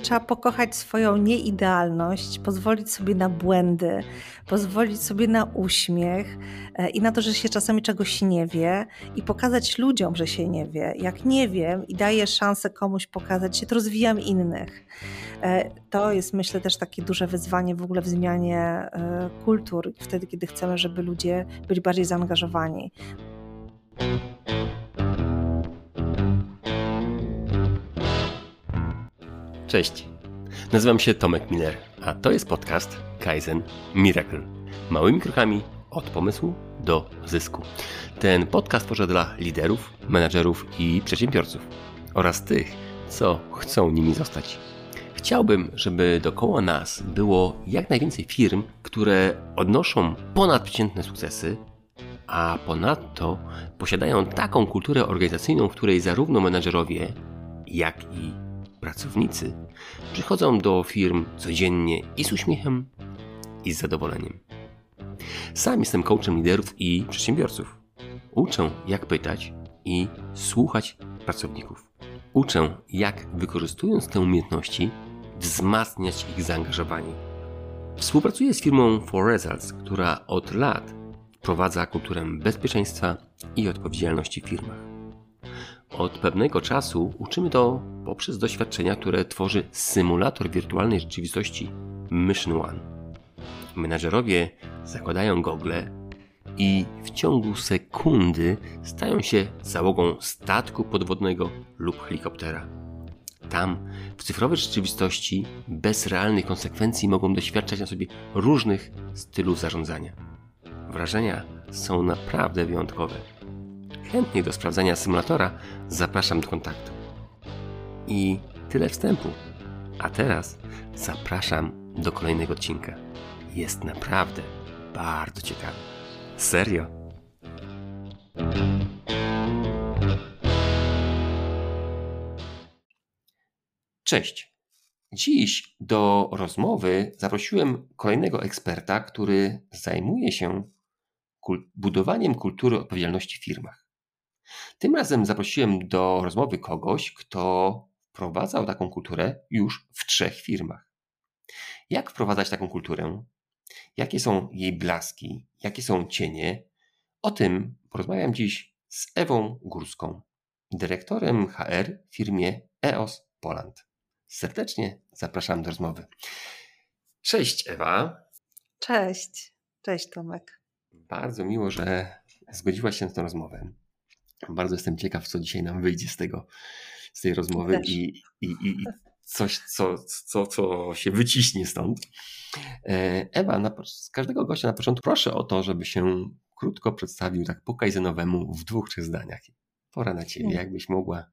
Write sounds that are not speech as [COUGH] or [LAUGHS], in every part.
trzeba pokochać swoją nieidealność, pozwolić sobie na błędy, pozwolić sobie na uśmiech e, i na to, że się czasami czegoś nie wie i pokazać ludziom, że się nie wie. Jak nie wiem i daję szansę komuś pokazać się, to rozwijam innych. E, to jest myślę też takie duże wyzwanie w ogóle w zmianie e, kultur, wtedy kiedy chcemy, żeby ludzie byli bardziej zaangażowani. Cześć. Nazywam się Tomek Miller, a to jest podcast Kaizen Miracle. Małymi krokami od pomysłu do zysku. Ten podcast tworzę dla liderów, menedżerów i przedsiębiorców oraz tych, co chcą nimi zostać. Chciałbym, żeby dookoła nas było jak najwięcej firm, które odnoszą ponadprzeciętne sukcesy, a ponadto posiadają taką kulturę organizacyjną, w której zarówno menedżerowie, jak i pracownicy przychodzą do firm codziennie i z uśmiechem, i z zadowoleniem. Sam jestem coachem liderów i przedsiębiorców. Uczę, jak pytać i słuchać pracowników. Uczę, jak wykorzystując te umiejętności, wzmacniać ich zaangażowanie. Współpracuję z firmą For Results, która od lat wprowadza kulturę bezpieczeństwa i odpowiedzialności w firmach. Od pewnego czasu uczymy to poprzez doświadczenia, które tworzy symulator wirtualnej rzeczywistości Mission One. Menadżerowie zakładają gogle i w ciągu sekundy stają się załogą statku podwodnego lub helikoptera. Tam, w cyfrowej rzeczywistości, bez realnych konsekwencji mogą doświadczać na sobie różnych stylów zarządzania. Wrażenia są naprawdę wyjątkowe chętnych do sprawdzania symulatora zapraszam do kontaktu. I tyle wstępu. A teraz zapraszam do kolejnego odcinka. Jest naprawdę bardzo ciekawy. Serio. Cześć. Dziś do rozmowy zaprosiłem kolejnego eksperta, który zajmuje się budowaniem kultury odpowiedzialności w firmach. Tym razem zaprosiłem do rozmowy kogoś, kto wprowadzał taką kulturę już w trzech firmach. Jak wprowadzać taką kulturę? Jakie są jej blaski? Jakie są cienie? O tym porozmawiam dziś z Ewą Górską, dyrektorem HR w firmie EOS Poland. Serdecznie zapraszam do rozmowy. Cześć Ewa. Cześć. Cześć Tomek. Bardzo miło, że zgodziłaś się na tę rozmowę. Bardzo jestem ciekaw, co dzisiaj nam wyjdzie z tego, z tej rozmowy i, i, i, coś, co, co, co się wyciśnie stąd. E, Ewa, na, z każdego gościa na początku proszę o to, żeby się krótko przedstawił tak po kajzenowemu w dwóch, trzech zdaniach. Pora na Ciebie, hmm. jakbyś mogła,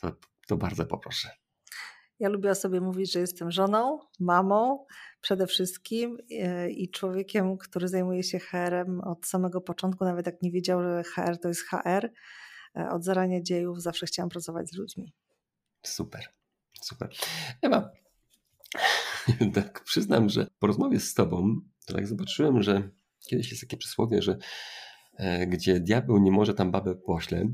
to, to bardzo poproszę. Ja lubię o sobie mówić, że jestem żoną, mamą przede wszystkim e, i człowiekiem, który zajmuje się HR-em od samego początku, nawet jak nie wiedział, że HR to jest HR. E, od zarania dziejów zawsze chciałam pracować z ludźmi. Super, super. Ewa, [LAUGHS] tak przyznam, że po rozmowie z Tobą, to tak zobaczyłem, że kiedyś jest takie przysłowie, że e, gdzie diabeł nie może, tam babę pośle,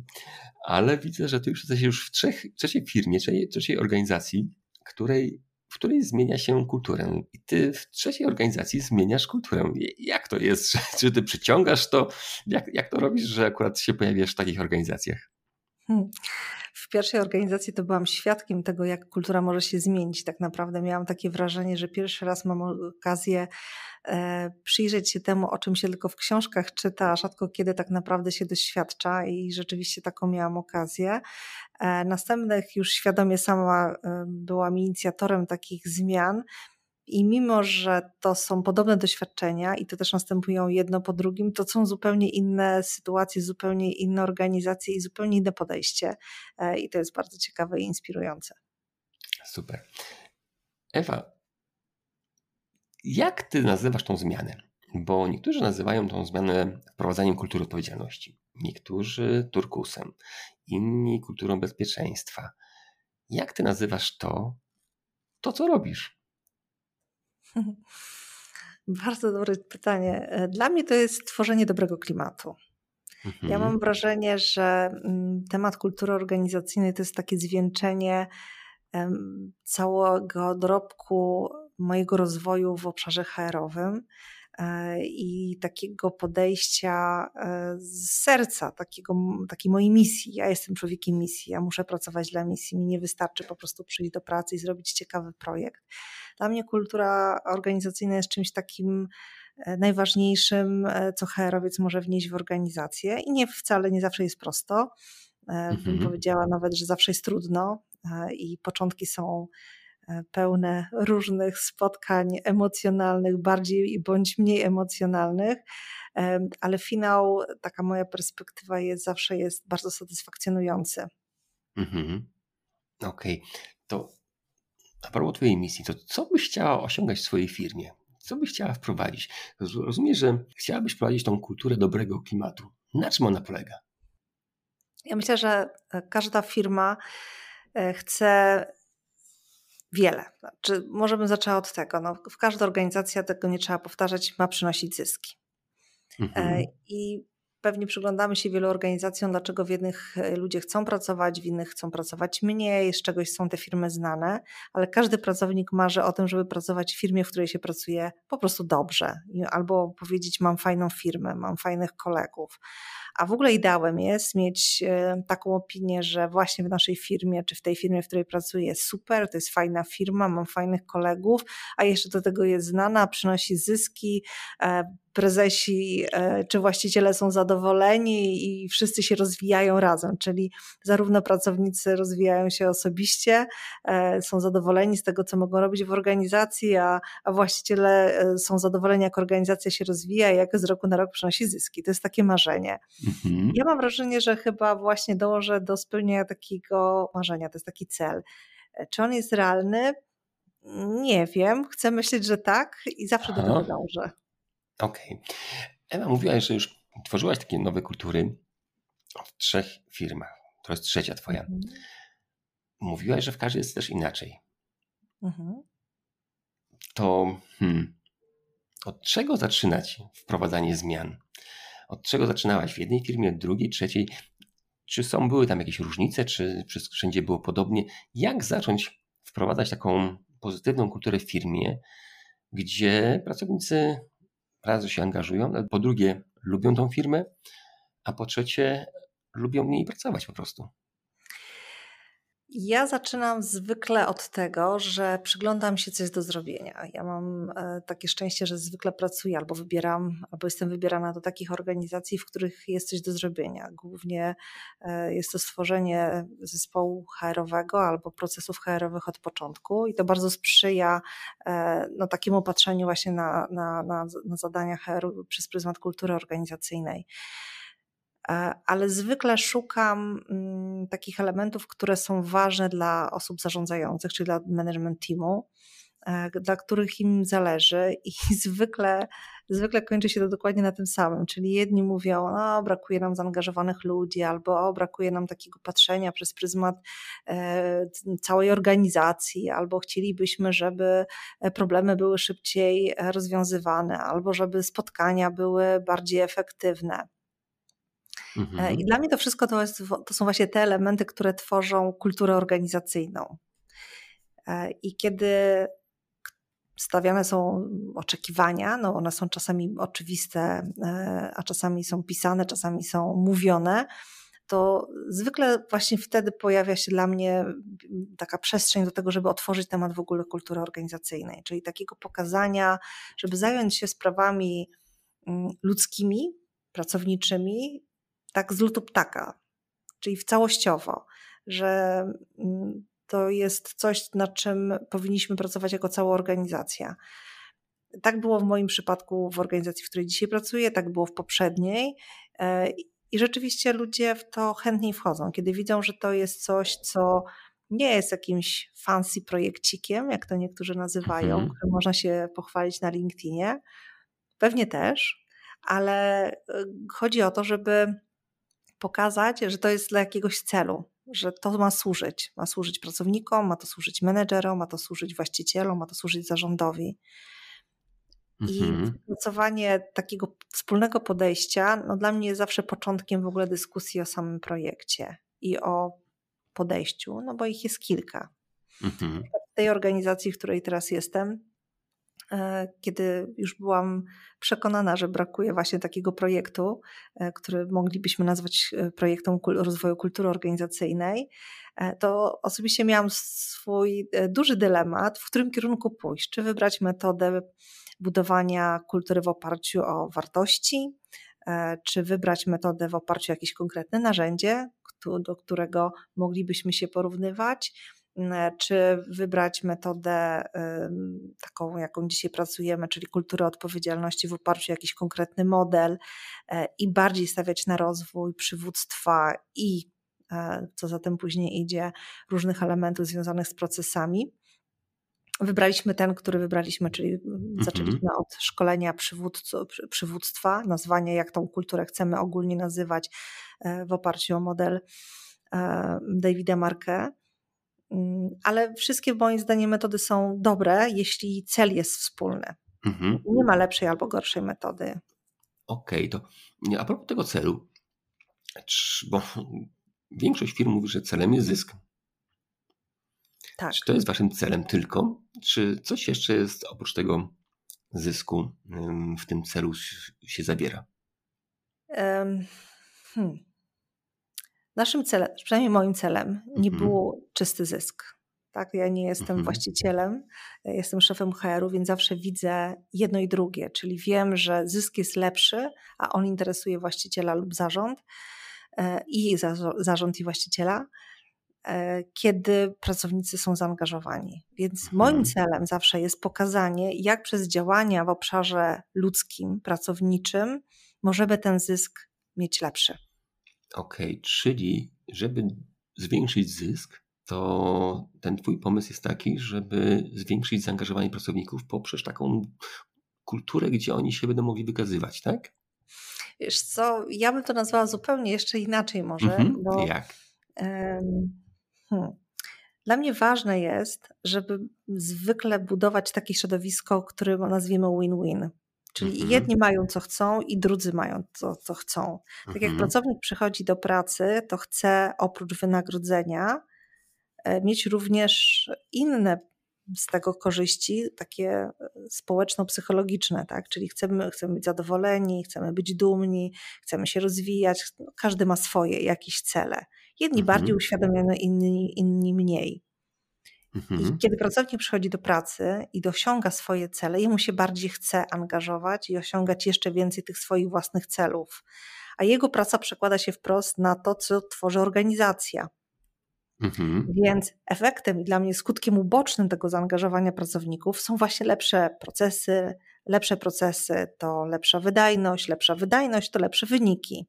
ale widzę, że Ty już jesteś już w trzech, trzeciej firmie, trzeciej, trzeciej organizacji, której w której zmienia się kulturę. I ty w trzeciej organizacji zmieniasz kulturę. Jak to jest? Czy ty przyciągasz to? Jak, jak to robisz, że akurat się pojawiasz w takich organizacjach? Hmm. W pierwszej organizacji to byłam świadkiem tego, jak kultura może się zmienić. Tak naprawdę miałam takie wrażenie, że pierwszy raz mam okazję e, przyjrzeć się temu, o czym się tylko w książkach czyta, a rzadko kiedy tak naprawdę się doświadcza i rzeczywiście taką miałam okazję. E, następnych już świadomie sama e, byłam inicjatorem takich zmian. I mimo, że to są podobne doświadczenia i to też następują jedno po drugim, to są zupełnie inne sytuacje, zupełnie inne organizacje i zupełnie inne podejście. E, I to jest bardzo ciekawe i inspirujące. Super. Ewa, jak ty nazywasz tą zmianę? Bo niektórzy nazywają tą zmianę wprowadzaniem kultury odpowiedzialności, niektórzy turkusem, inni kulturą bezpieczeństwa. Jak ty nazywasz to, to co robisz? [LAUGHS] Bardzo dobre pytanie. E, dla mnie to jest tworzenie dobrego klimatu. Mhm. Ja mam wrażenie, że mm, temat kultury organizacyjnej to jest takie zwieńczenie całego dorobku mojego rozwoju w obszarze HR-owym e, i takiego podejścia e, z serca, takiego, takiej mojej misji. Ja jestem człowiekiem misji, ja muszę pracować dla misji. Mi nie wystarczy po prostu przyjść do pracy i zrobić ciekawy projekt. Dla mnie kultura organizacyjna jest czymś takim e, najważniejszym, co HR-owiec może wnieść w organizację i nie wcale nie zawsze jest prosto. Mhm. Bym powiedziała nawet, że zawsze jest trudno i początki są E, pełne różnych spotkań emocjonalnych, bardziej bądź mniej emocjonalnych, e, ale finał, taka moja perspektywa jest zawsze jest bardzo satysfakcjonujący. Mhm. Okej, okay. to a propos Twojej misji, to co byś chciała osiągać w swojej firmie? Co byś chciała wprowadzić? Rozumiem, że chciałabyś wprowadzić tą kulturę dobrego klimatu. Na czym ona polega? Ja myślę, że każda firma e, chce wiele. Znaczy, może bym zaczęła od tego. No, w każdej organizacji, tego nie trzeba powtarzać, ma przynosić zyski. E, mhm. I pewnie przyglądamy się wielu organizacjom, dlaczego w jednych e, ludzie chcą pracować, w innych chcą pracować mniej, z czegoś są te firmy znane, ale każdy pracownik marzy o tym, żeby pracować w firmie, w której się pracuje po prostu dobrze. Albo powiedzieć, mam fajną firmę, mam fajnych kolegów. A w ogóle ideałem jest mieć e, taką opinię, że właśnie w naszej firmie, czy w tej firmie, w której pracuję, jest super, to jest fajna firma, mam fajnych kolegów, a jeszcze do tego jest znana, przynosi zyski, e, prezesi e, czy właściciele są zadowoleni i wszyscy się rozwijają razem, czyli zarówno pracownicy rozwijają się osobiście, są zadowoleni z tego, co mogą robić w organizacji, a, właściciele są zadowoleni, jak organizacja się rozwija i jak z roku na rok przynosi zyski. To jest takie marzenie. Mhm. Ja mam wrażenie, że chyba właśnie dążę do spełnienia takiego marzenia, to jest taki cel. Czy on jest realny? Nie wiem. Chcę myśleć, że tak i zawsze Aha. do tego dążę. Okej. Okay. Ewa, mówiłaś, że już tworzyłaś takie nowe kultury w trzech firmach. To jest trzecia twoja. Mhm. Mówiłaś, że w każdej jest też inaczej. Mhm. To hmm, od czego zaczynać wprowadzanie zmian? Od czego zaczynałaś? W jednej firmie, drugiej, trzeciej? Czy są, były tam jakieś różnice, czy, wszędzie było podobnie? Jak zacząć wprowadzać taką pozytywną kulturę w firmie, gdzie pracownicy raz się angażują, po drugie lubią tą firmę, a po trzecie lubią w niej pracować po prostu? Ja zaczynam zwykle od tego, że przyglądam się, co jest do zrobienia. Ja mam e, takie szczęście, że zwykle pracuję albo wybieram, albo jestem wybierana do takich organizacji, w których jest coś do zrobienia. Głównie e, jest to stworzenie zespołu HR-owego albo procesów HR-owych od początku i to bardzo sprzyja e, no, takiemu patrzeniu właśnie na, na, na, na zadania HR przez pryzmat kultury organizacyjnej. E, ale zwykle szukam mm, takich elementów, które są ważne dla osób zarządzających, czyli dla management teamu, e, dla których im zależy i [LAUGHS] zwykle, zwykle kończy się to dokładnie na tym samym, czyli jedni mówią, no brakuje nam zaangażowanych ludzi, albo o, brakuje nam takiego patrzenia przez pryzmat e, całej organizacji, albo chcielibyśmy, żeby problemy były szybciej rozwiązywane, albo żeby spotkania były bardziej efektywne. E, mhm. I dla mnie to wszystko to, jest, to są właśnie te elementy, które tworzą kulturę organizacyjną. E, I kiedy stawiane są oczekiwania, no one są czasami oczywiste, e, a czasami są pisane, czasami są mówione, to zwykle właśnie wtedy pojawia się dla mnie taka przestrzeń do tego, żeby otworzyć temat w ogóle kultury organizacyjnej, czyli takiego pokazania, żeby zająć się sprawami mm, ludzkimi, pracowniczymi, tak z lutu ptaka, czyli w całościowo, że mm, to jest coś, nad czym powinniśmy pracować jako cała organizacja. Tak było w moim przypadku w organizacji, w której dzisiaj pracuję, tak było w poprzedniej. E, I rzeczywiście ludzie w to chętniej wchodzą, kiedy widzą, że to jest coś, co nie jest jakimś fancy projekcikiem, jak to niektórzy nazywają, mhm. które można się pochwalić na LinkedInie. Pewnie też, ale e, chodzi o to, żeby pokazać, że to jest dla jakiegoś celu, że to ma służyć. Ma służyć pracownikom, ma to służyć menedżerom, ma to służyć właścicielom, ma to służyć zarządowi. I mhm. wypracowanie takiego wspólnego podejścia, no dla mnie jest zawsze początkiem w ogóle dyskusji o samym projekcie i o podejściu, no bo ich jest kilka. Mhm. W tej organizacji, w której teraz jestem, kiedy już byłam przekonana, że brakuje właśnie takiego projektu, e, który moglibyśmy nazwać e, projektem rozwoju kultury organizacyjnej, to osobiście miałam swój duży dylemat, w którym kierunku pójść. Czy wybrać metodę budowania kultury w oparciu o wartości, czy wybrać metodę w oparciu o jakieś konkretne narzędzie, do którego moglibyśmy się porównywać, czy wybrać metodę taką, jaką dzisiaj pracujemy, czyli kulturę odpowiedzialności w oparciu o jakiś konkretny model e, i bardziej stawiać na rozwój przywództwa i e, co za tym później idzie, różnych elementów związanych z procesami. Wybraliśmy ten, który wybraliśmy, czyli mhm. zaczęliśmy od szkolenia przywództwa, nazwania, jak tą kulturę chcemy ogólnie nazywać e, w oparciu o model Davida Marke. Mm, ale wszystkie moim zdaniem metody są dobre, jeśli cel jest wspólny. Mhm. Nie ma lepszej albo gorszej metody. Okej, okay, to a propos tego celu, bo większość firm mówi, że celem jest zysk. Tak. Czy to jest waszym celem tylko? Czy coś jeszcze jest oprócz tego zysku w tym celu się zawiera? Um, hmm. Naszym celem, przynajmniej moim celem, nie mhm. był czysty zysk. Tak, ja nie jestem mhm. właścicielem, jestem szefem HR-u, więc zawsze widzę jedno i drugie, czyli wiem, że zysk jest lepszy, a on interesuje właściciela lub zarząd e, i zarząd i właściciela, e, kiedy pracownicy są zaangażowani. Więc mhm. moim celem zawsze jest pokazanie, jak przez działania w obszarze ludzkim, pracowniczym możemy ten zysk mieć lepszy. Okej, okay, czyli żeby zwiększyć zysk, to ten Twój pomysł jest taki, żeby zwiększyć zaangażowanie pracowników poprzez taką kulturę, gdzie oni się będą mogli wykazywać, tak? Wiesz co, ja bym to nazwała zupełnie jeszcze inaczej może. Mhm, bo, Jak? hmm, dla mnie ważne jest, żeby zwykle budować takie środowisko, które nazwiemy win-win. Czyli mhm. jedni mają co chcą i drudzy mają to, co chcą. Tak jak mhm. pracownik przychodzi do pracy, to chce oprócz wynagrodzenia e, mieć również inne z tego korzyści, takie e, społeczno-psychologiczne, tak? Czyli chcemy, chcemy być zadowoleni, chcemy być dumni, chcemy się rozwijać. Każdy ma swoje jakieś cele. Jedni mhm. bardziej uświadomione, inni, inni mniej. Mhm. I kiedy pracownik przychodzi do pracy i dosiąga swoje cele, jemu się bardziej chce angażować i osiągać jeszcze więcej tych swoich własnych celów. A jego praca przekłada się wprost na to, co tworzy organizacja. Mhm. Więc efektem i dla mnie skutkiem ubocznym tego zaangażowania pracowników są właśnie lepsze procesy. Lepsze procesy to lepsza wydajność, lepsza wydajność to lepsze wyniki.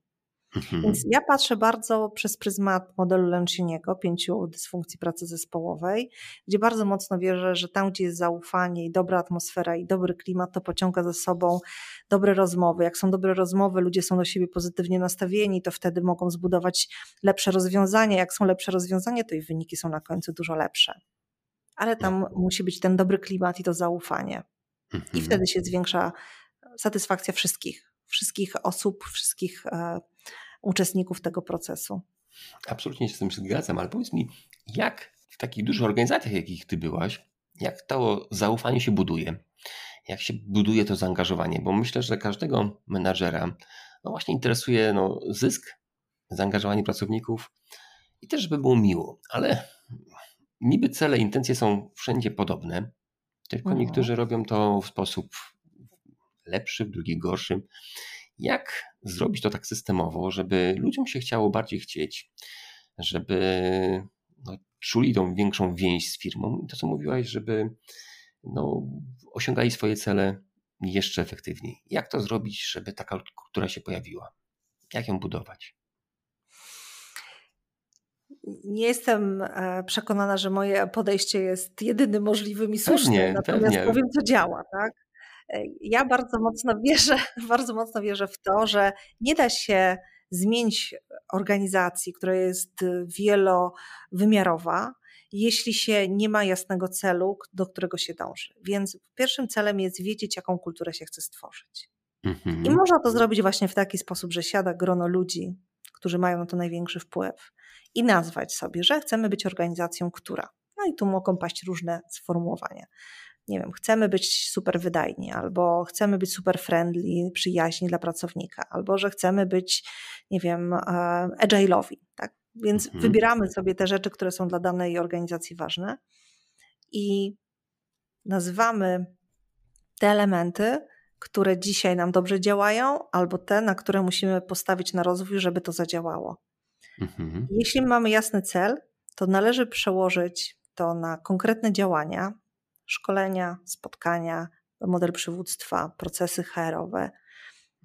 Mhm. Więc ja patrzę bardzo przez pryzmat modelu Lencioniego, pięciu dysfunkcji pracy zespołowej, gdzie bardzo mocno wierzę, że tam, gdzie jest zaufanie i dobra atmosfera i dobry klimat, to pociąga za sobą dobre rozmowy. Jak są dobre rozmowy, ludzie są do siebie pozytywnie nastawieni, to wtedy mogą zbudować lepsze rozwiązania. Jak są lepsze rozwiązania, to i wyniki są na końcu dużo lepsze. Ale tam musi być ten dobry klimat i to zaufanie. Mhm. I wtedy się zwiększa satysfakcja wszystkich wszystkich osób, wszystkich e, uczestników tego procesu. Absolutnie się z tym zgadzam, ale powiedz mi, jak w takich dużych organizacjach, jakich ty byłaś, jak to zaufanie się buduje? Jak się buduje to zaangażowanie? Bo myślę, że każdego menadżera no właśnie interesuje no, zysk, zaangażowanie pracowników i też, żeby było miło, ale niby cele, intencje są wszędzie podobne, tylko mhm. niektórzy robią to w sposób lepszy, drugi gorszy. Jak zrobić to tak systemowo, żeby ludziom się chciało bardziej chcieć, żeby no, czuli tą większą więź z firmą i to, co mówiłaś, żeby no, osiągali swoje cele jeszcze efektywniej. Jak to zrobić, żeby taka kultura się pojawiła? Jak ją budować? Nie jestem e, przekonana, że moje podejście jest jedynym możliwym i słusznym, pewnie, natomiast pewnie. powiem, co działa. Tak? E, ja bardzo mocno wierzę, [LAUGHS] bardzo mocno wierzę w to, że nie da się zmienić organizacji, która jest wielowymiarowa, jeśli się nie ma jasnego celu, do którego się dąży. Więc pierwszym celem jest wiedzieć, jaką kulturę się chce stworzyć. Mhm. I można to zrobić właśnie w taki sposób, że siada grono ludzi, którzy mają na to największy wpływ i nazwać sobie, że chcemy być organizacją, która No i tu mogą paść różne sformułowania. Nie wiem, chcemy być super wydajni, albo chcemy być super friendly, przyjaźni dla pracownika, albo że chcemy być, nie wiem, e, agile'owi, tak? Więc mhm. wybieramy sobie te rzeczy, które są dla danej organizacji ważne i nazywamy te elementy, które dzisiaj nam dobrze działają, albo te, na które musimy postawić na rozwój, żeby to zadziałało. Mhm. Jeśli mamy jasny cel, to należy przełożyć to na konkretne działania, szkolenia, spotkania, model przywództwa, procesy HR-owe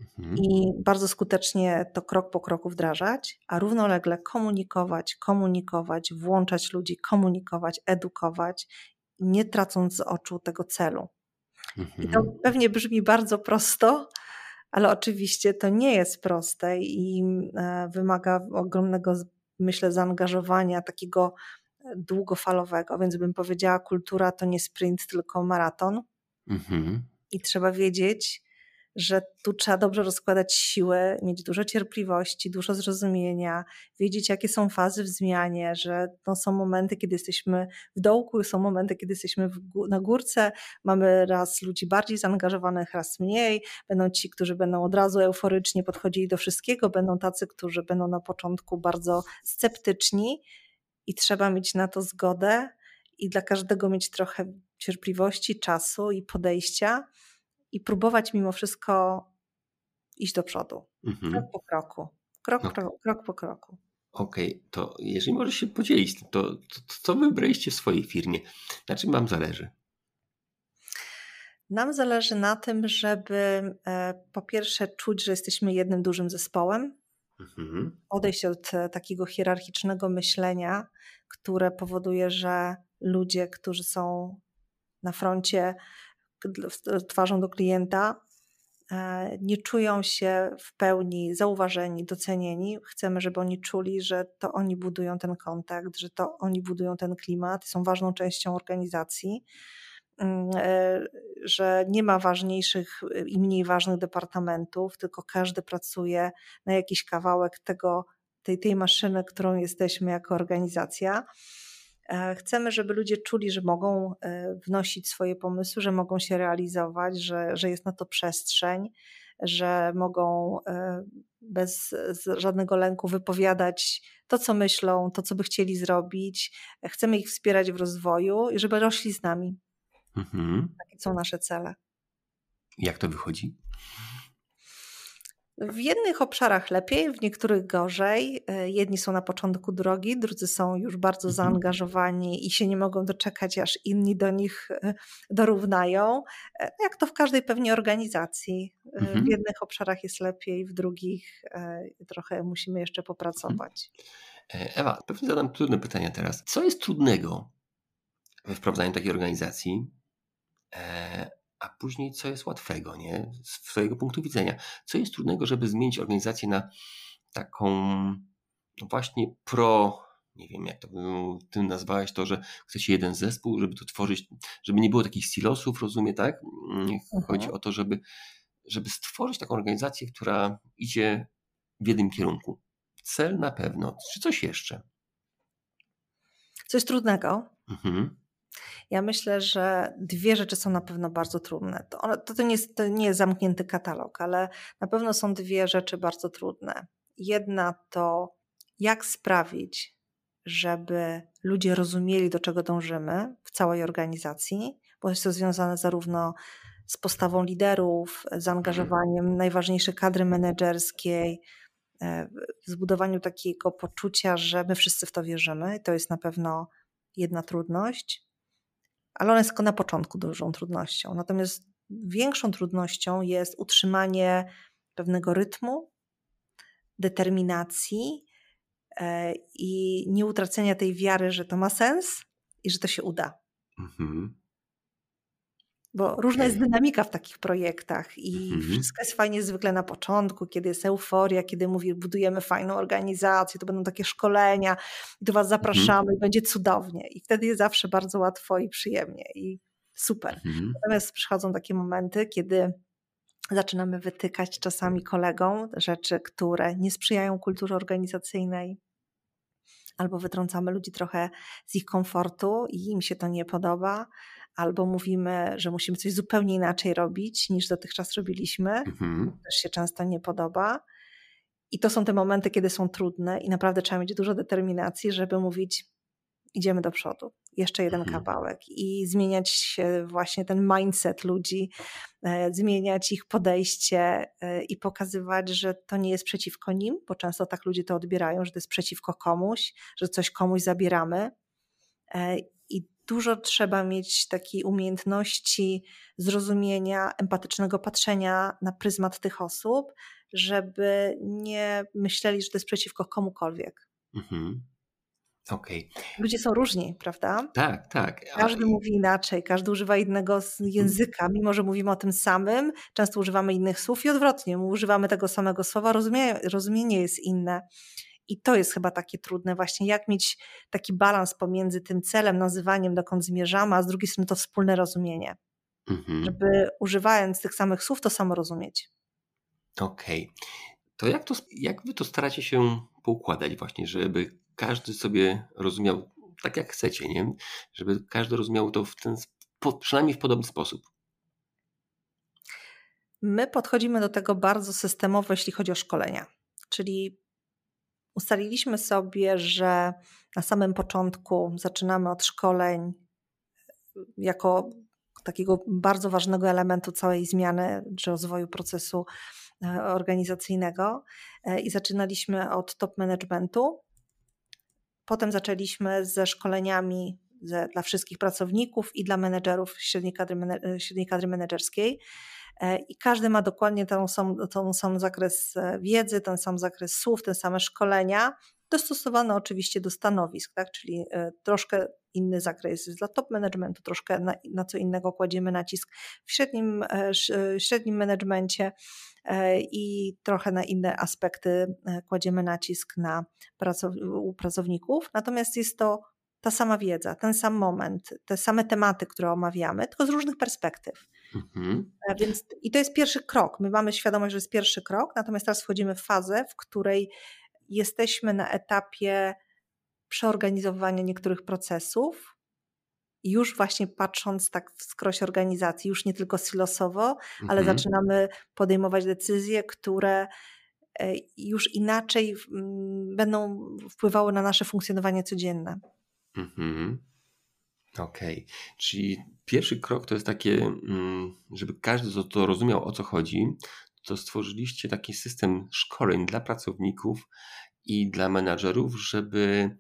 mhm. i bardzo skutecznie to krok po kroku wdrażać, a równolegle komunikować, komunikować, włączać ludzi, komunikować, edukować, nie tracąc z oczu tego celu. Mhm. I to mhm. pewnie brzmi bardzo prosto, ale oczywiście to nie jest proste i e, wymaga ogromnego, myślę, zaangażowania takiego długofalowego, więc bym powiedziała, kultura to nie sprint, tylko maraton. Mhm. I trzeba wiedzieć, że tu trzeba dobrze rozkładać siły, mieć dużo cierpliwości, dużo zrozumienia, wiedzieć, jakie są fazy w zmianie, że no, są momenty, kiedy jesteśmy w dołku, są momenty, kiedy jesteśmy na górce. Mamy raz ludzi bardziej zaangażowanych, raz mniej. Będą ci, którzy będą od razu euforycznie podchodzili do wszystkiego, będą tacy, którzy będą na początku bardzo sceptyczni i trzeba mieć na to zgodę i dla każdego mieć trochę cierpliwości, czasu i podejścia i próbować mimo wszystko iść do przodu. Mhm. Krok po kroku. Krok, no. krok, krok po kroku. Okej, okay, to jeżeli możesz się podzielić, to, to, to co wybraliście w swojej firmie? Na czym Wam zależy? Nam zależy na tym, żeby e, po pierwsze czuć, że jesteśmy jednym dużym zespołem, mhm. odejść od e, takiego hierarchicznego myślenia, które powoduje, że ludzie, którzy są na froncie, twarzą do klienta, e, nie czują się w pełni zauważeni, docenieni. Chcemy, żeby oni czuli, że to oni budują ten kontakt, że to oni budują ten klimat, są ważną częścią organizacji, e, że nie ma ważniejszych i mniej ważnych departamentów, tylko każdy pracuje na jakiś kawałek tego, tej, tej maszyny, którą jesteśmy jako organizacja. E, chcemy, żeby ludzie czuli, że mogą e, wnosić swoje pomysły, że mogą się realizować, że, że jest na to przestrzeń, że mogą e, bez żadnego lęku wypowiadać to, co myślą, to, co by chcieli zrobić. Chcemy ich wspierać w rozwoju i żeby rośli z nami. Mhm. Takie są nasze cele. Jak to wychodzi? W jednych obszarach lepiej, w niektórych gorzej. E, jedni są na początku drogi, drudzy są już bardzo mhm. zaangażowani i się nie mogą doczekać, aż inni do nich e, dorównają. E, jak to w każdej pewnie organizacji. Mhm. W jednych obszarach jest lepiej, w drugich trochę musimy jeszcze popracować. Ewa, pewnie zadam trudne pytania teraz. Co jest trudnego we wprowadzaniu takiej organizacji? A później co jest łatwego, nie? Z swojego punktu widzenia. Co jest trudnego, żeby zmienić organizację na taką no właśnie pro, nie wiem jak to ty nazwałeś to, że chcecie jeden zespół, żeby to tworzyć, żeby nie było takich silosów, rozumie, tak? Chodzi mhm. o to, żeby, żeby stworzyć taką organizację, która idzie w jednym kierunku. Cel na pewno. Czy coś jeszcze? Coś trudnego. Mhm. Ja myślę, że dwie rzeczy są na pewno bardzo trudne. To, to, to, nie jest, to nie jest zamknięty katalog, ale na pewno są dwie rzeczy bardzo trudne. Jedna to, jak sprawić, żeby ludzie rozumieli, do czego dążymy w całej organizacji, bo jest to związane zarówno z postawą liderów, zaangażowaniem najważniejszej kadry menedżerskiej, e, w zbudowaniu takiego poczucia, że my wszyscy w to wierzymy. To jest na pewno jedna trudność ale ona jest tylko na początku dużą trudnością. Natomiast większą trudnością jest utrzymanie pewnego rytmu, determinacji e, i nieutracenia tej wiary, że to ma sens i że to się uda. Mhm. Bo różna jest dynamika w takich projektach i mhm. wszystko jest fajnie zwykle na początku, kiedy jest euforia, kiedy mówi, budujemy fajną organizację, to będą takie szkolenia, i do Was mhm. zapraszamy mhm. i będzie cudownie. I wtedy jest zawsze bardzo łatwo i przyjemnie i super. Mhm. Natomiast przychodzą takie momenty, kiedy zaczynamy wytykać czasami kolegom rzeczy, które nie sprzyjają kulturze organizacyjnej, albo wytrącamy ludzi trochę z ich komfortu i im się to nie podoba, albo mówimy, że musimy coś zupełnie inaczej robić niż dotychczas robiliśmy. Mhm. Też się często nie podoba. I to są te momenty, kiedy są trudne i naprawdę trzeba mieć dużo determinacji, żeby mówić, idziemy do przodu, jeszcze jeden mhm. kawałek i zmieniać właśnie ten mindset ludzi, e, zmieniać ich podejście e, i pokazywać, że to nie jest przeciwko nim, bo często tak ludzie to odbierają, że to jest przeciwko komuś, że coś komuś zabieramy. Dużo trzeba mieć takiej umiejętności zrozumienia, empatycznego patrzenia na pryzmat tych osób, żeby nie myśleli, że to jest przeciwko komukolwiek. Mhm. Okay. Ludzie są różni, prawda? Tak, tak. Każdy mówi inaczej, każdy używa innego mhm. języka, mimo że mówimy o tym samym, często używamy innych słów i odwrotnie, używamy tego samego słowa, rozumienie, rozumienie jest inne. I to jest chyba takie trudne, właśnie jak mieć taki balans pomiędzy tym celem, nazywaniem, dokąd zmierzamy, a z drugiej strony to wspólne rozumienie. Mhm. Żeby używając tych samych słów, to samo rozumieć. Okej. Okay. To jak, to jak wy to staracie się poukładać właśnie, żeby każdy sobie rozumiał tak jak chcecie, nie? Żeby każdy rozumiał to w ten, przynajmniej w podobny sposób. My podchodzimy do tego bardzo systemowo, jeśli chodzi o szkolenia. Czyli ustaliliśmy sobie, że na samym początku zaczynamy od szkoleń jako takiego bardzo ważnego elementu całej zmiany czy rozwoju procesu e, organizacyjnego e, i zaczynaliśmy od top managementu, Potem zaczęliśmy ze szkoleniami dla wszystkich pracowników i dla menedżerów średniej kadry, średniej kadry menedżerskiej. E, I każdy ma dokładnie ten sam, ten sam zakres e, wiedzy, ten sam zakres słów, te same szkolenia, dostosowane oczywiście do stanowisk, tak? czyli e, troszkę inny zakres jest dla top managementu, troszkę na, na co innego kładziemy nacisk w średnim, średnim managemencie i trochę na inne aspekty kładziemy nacisk na pracow u pracowników. Natomiast jest to ta sama wiedza, ten sam moment, te same tematy, które omawiamy, tylko z różnych perspektyw. Mhm. Więc, I to jest pierwszy krok. My mamy świadomość, że jest pierwszy krok, natomiast teraz wchodzimy w fazę, w której jesteśmy na etapie przeorganizowania niektórych procesów, już właśnie patrząc tak w skroś organizacji, już nie tylko silosowo, ale mhm. zaczynamy podejmować decyzje, które e, już inaczej będą wpływały na nasze funkcjonowanie codzienne. Mhm. Okej, okay. czyli pierwszy krok to jest takie, mm, żeby każdy to, rozumiał o co chodzi, to stworzyliście taki system szkoleń dla pracowników i dla menadżerów, żeby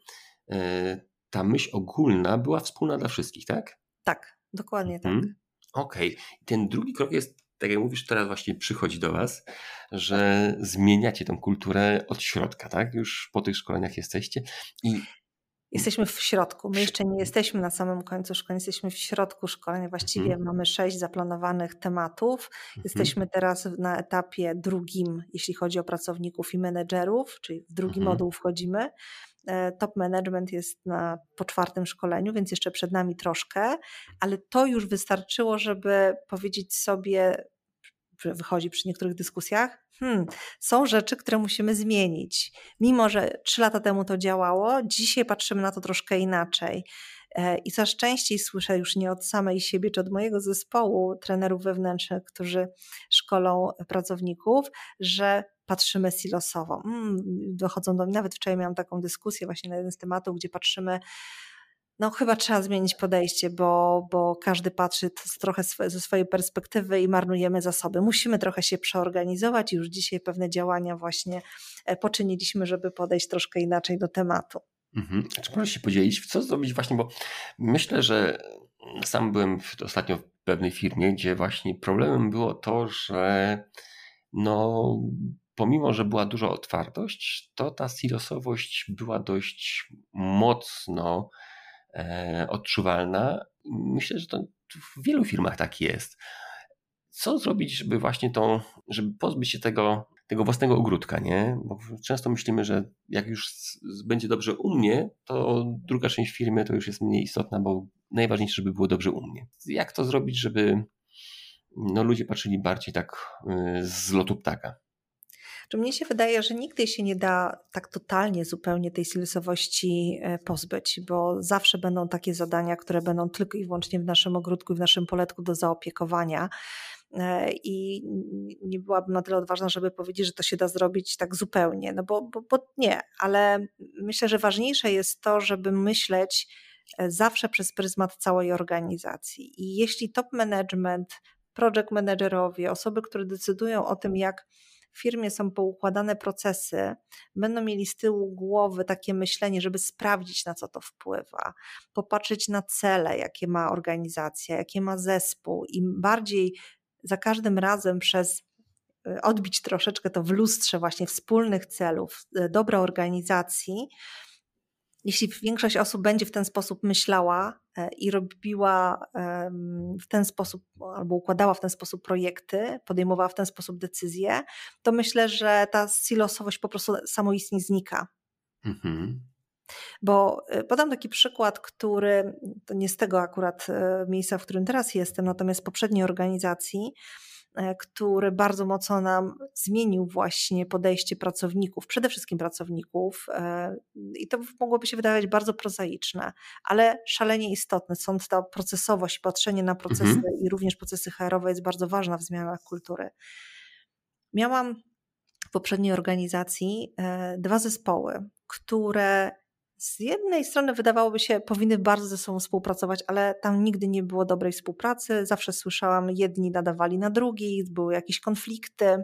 e, ta myśl ogólna była wspólna dla wszystkich, tak? Tak, dokładnie tak. Mhm. Okej. Okay. Ten drugi krok jest, tak jak mówisz, teraz właśnie przychodzi do Was, że zmieniacie tą kulturę od środka, tak? Już po tych szkoleniach jesteście i Jesteśmy w środku. My jeszcze nie jesteśmy na samym końcu szkolenia, jesteśmy w środku szkolenia. Właściwie mhm. mamy sześć zaplanowanych tematów. Mhm. Jesteśmy teraz na etapie drugim, jeśli chodzi o pracowników i menedżerów, czyli w drugi mhm. moduł wchodzimy. E, top management jest na, po czwartym szkoleniu, więc jeszcze przed nami troszkę, ale to już wystarczyło, żeby powiedzieć sobie, wychodzi przy niektórych dyskusjach, hmm, są rzeczy, które musimy zmienić. Mimo, że trzy lata temu to działało, dzisiaj patrzymy na to troszkę inaczej. E, I coraz częściej słyszę już nie od samej siebie, czy od mojego zespołu trenerów wewnętrznych, którzy szkolą pracowników, że patrzymy silosowo. Hmm, dochodzą do mnie, nawet wczoraj miałam taką dyskusję właśnie na jeden z tematów, gdzie patrzymy no chyba trzeba zmienić podejście, bo, bo każdy patrzy trochę ze swojej perspektywy i marnujemy zasoby. Musimy trochę się przeorganizować i już dzisiaj pewne działania właśnie e, poczyniliśmy, żeby podejść troszkę inaczej do tematu. Mhm. Czy możesz się podzielić, co zrobić właśnie, bo myślę, że sam byłem ostatnio w pewnej firmie, gdzie właśnie problemem było to, że no pomimo, że była duża otwartość, to ta silosowość była dość mocno odczuwalna. Myślę, że to w wielu firmach tak jest. Co zrobić, żeby właśnie tą, żeby pozbyć się tego, tego własnego ogródka, nie? Bo często myślimy, że jak już będzie dobrze u mnie, to druga część firmy to już jest mniej istotna, bo najważniejsze, żeby było dobrze u mnie. Jak to zrobić, żeby no, ludzie patrzyli bardziej tak y, z lotu ptaka? Czy mnie się wydaje, że nigdy się nie da tak totalnie, zupełnie tej silosowości e, pozbyć, bo zawsze będą takie zadania, które będą tylko i wyłącznie w naszym ogródku i w naszym poletku do zaopiekowania. E, I nie byłabym na tyle odważna, żeby powiedzieć, że to się da zrobić tak zupełnie, no bo, bo, bo nie, ale myślę, że ważniejsze jest to, żeby myśleć e, zawsze przez pryzmat całej organizacji. I jeśli top management, project managerowie, osoby, które decydują o tym, jak w firmie są poukładane procesy, będą mieli z tyłu głowy takie myślenie, żeby sprawdzić, na co to wpływa, popatrzeć na cele, jakie ma organizacja, jakie ma zespół. Im bardziej za każdym razem przez y, odbić troszeczkę to w lustrze właśnie wspólnych celów, y, dobra organizacji, jeśli większość osób będzie w ten sposób myślała e, i robiła w ten sposób, albo układała w ten sposób projekty, podejmowała w ten sposób decyzje, to myślę, że ta silosowość po prostu samoistnie znika. Mhm. Bo e, podam taki przykład, który to nie z tego akurat e, miejsca, w którym teraz jestem, natomiast z poprzedniej organizacji, który bardzo mocno nam zmienił właśnie podejście pracowników, przede wszystkim pracowników. E, I to mogłoby się wydawać bardzo prozaiczne, ale szalenie istotne. Stąd ta procesowość, patrzenie na procesy mhm. i również procesy HR-owe jest bardzo ważna w zmianach kultury. Miałam w poprzedniej organizacji e, dwa zespoły, które z jednej strony wydawałoby się, powinny bardzo ze sobą współpracować, ale tam nigdy nie było dobrej współpracy. Zawsze słyszałam, jedni nadawali na drugich, były jakieś konflikty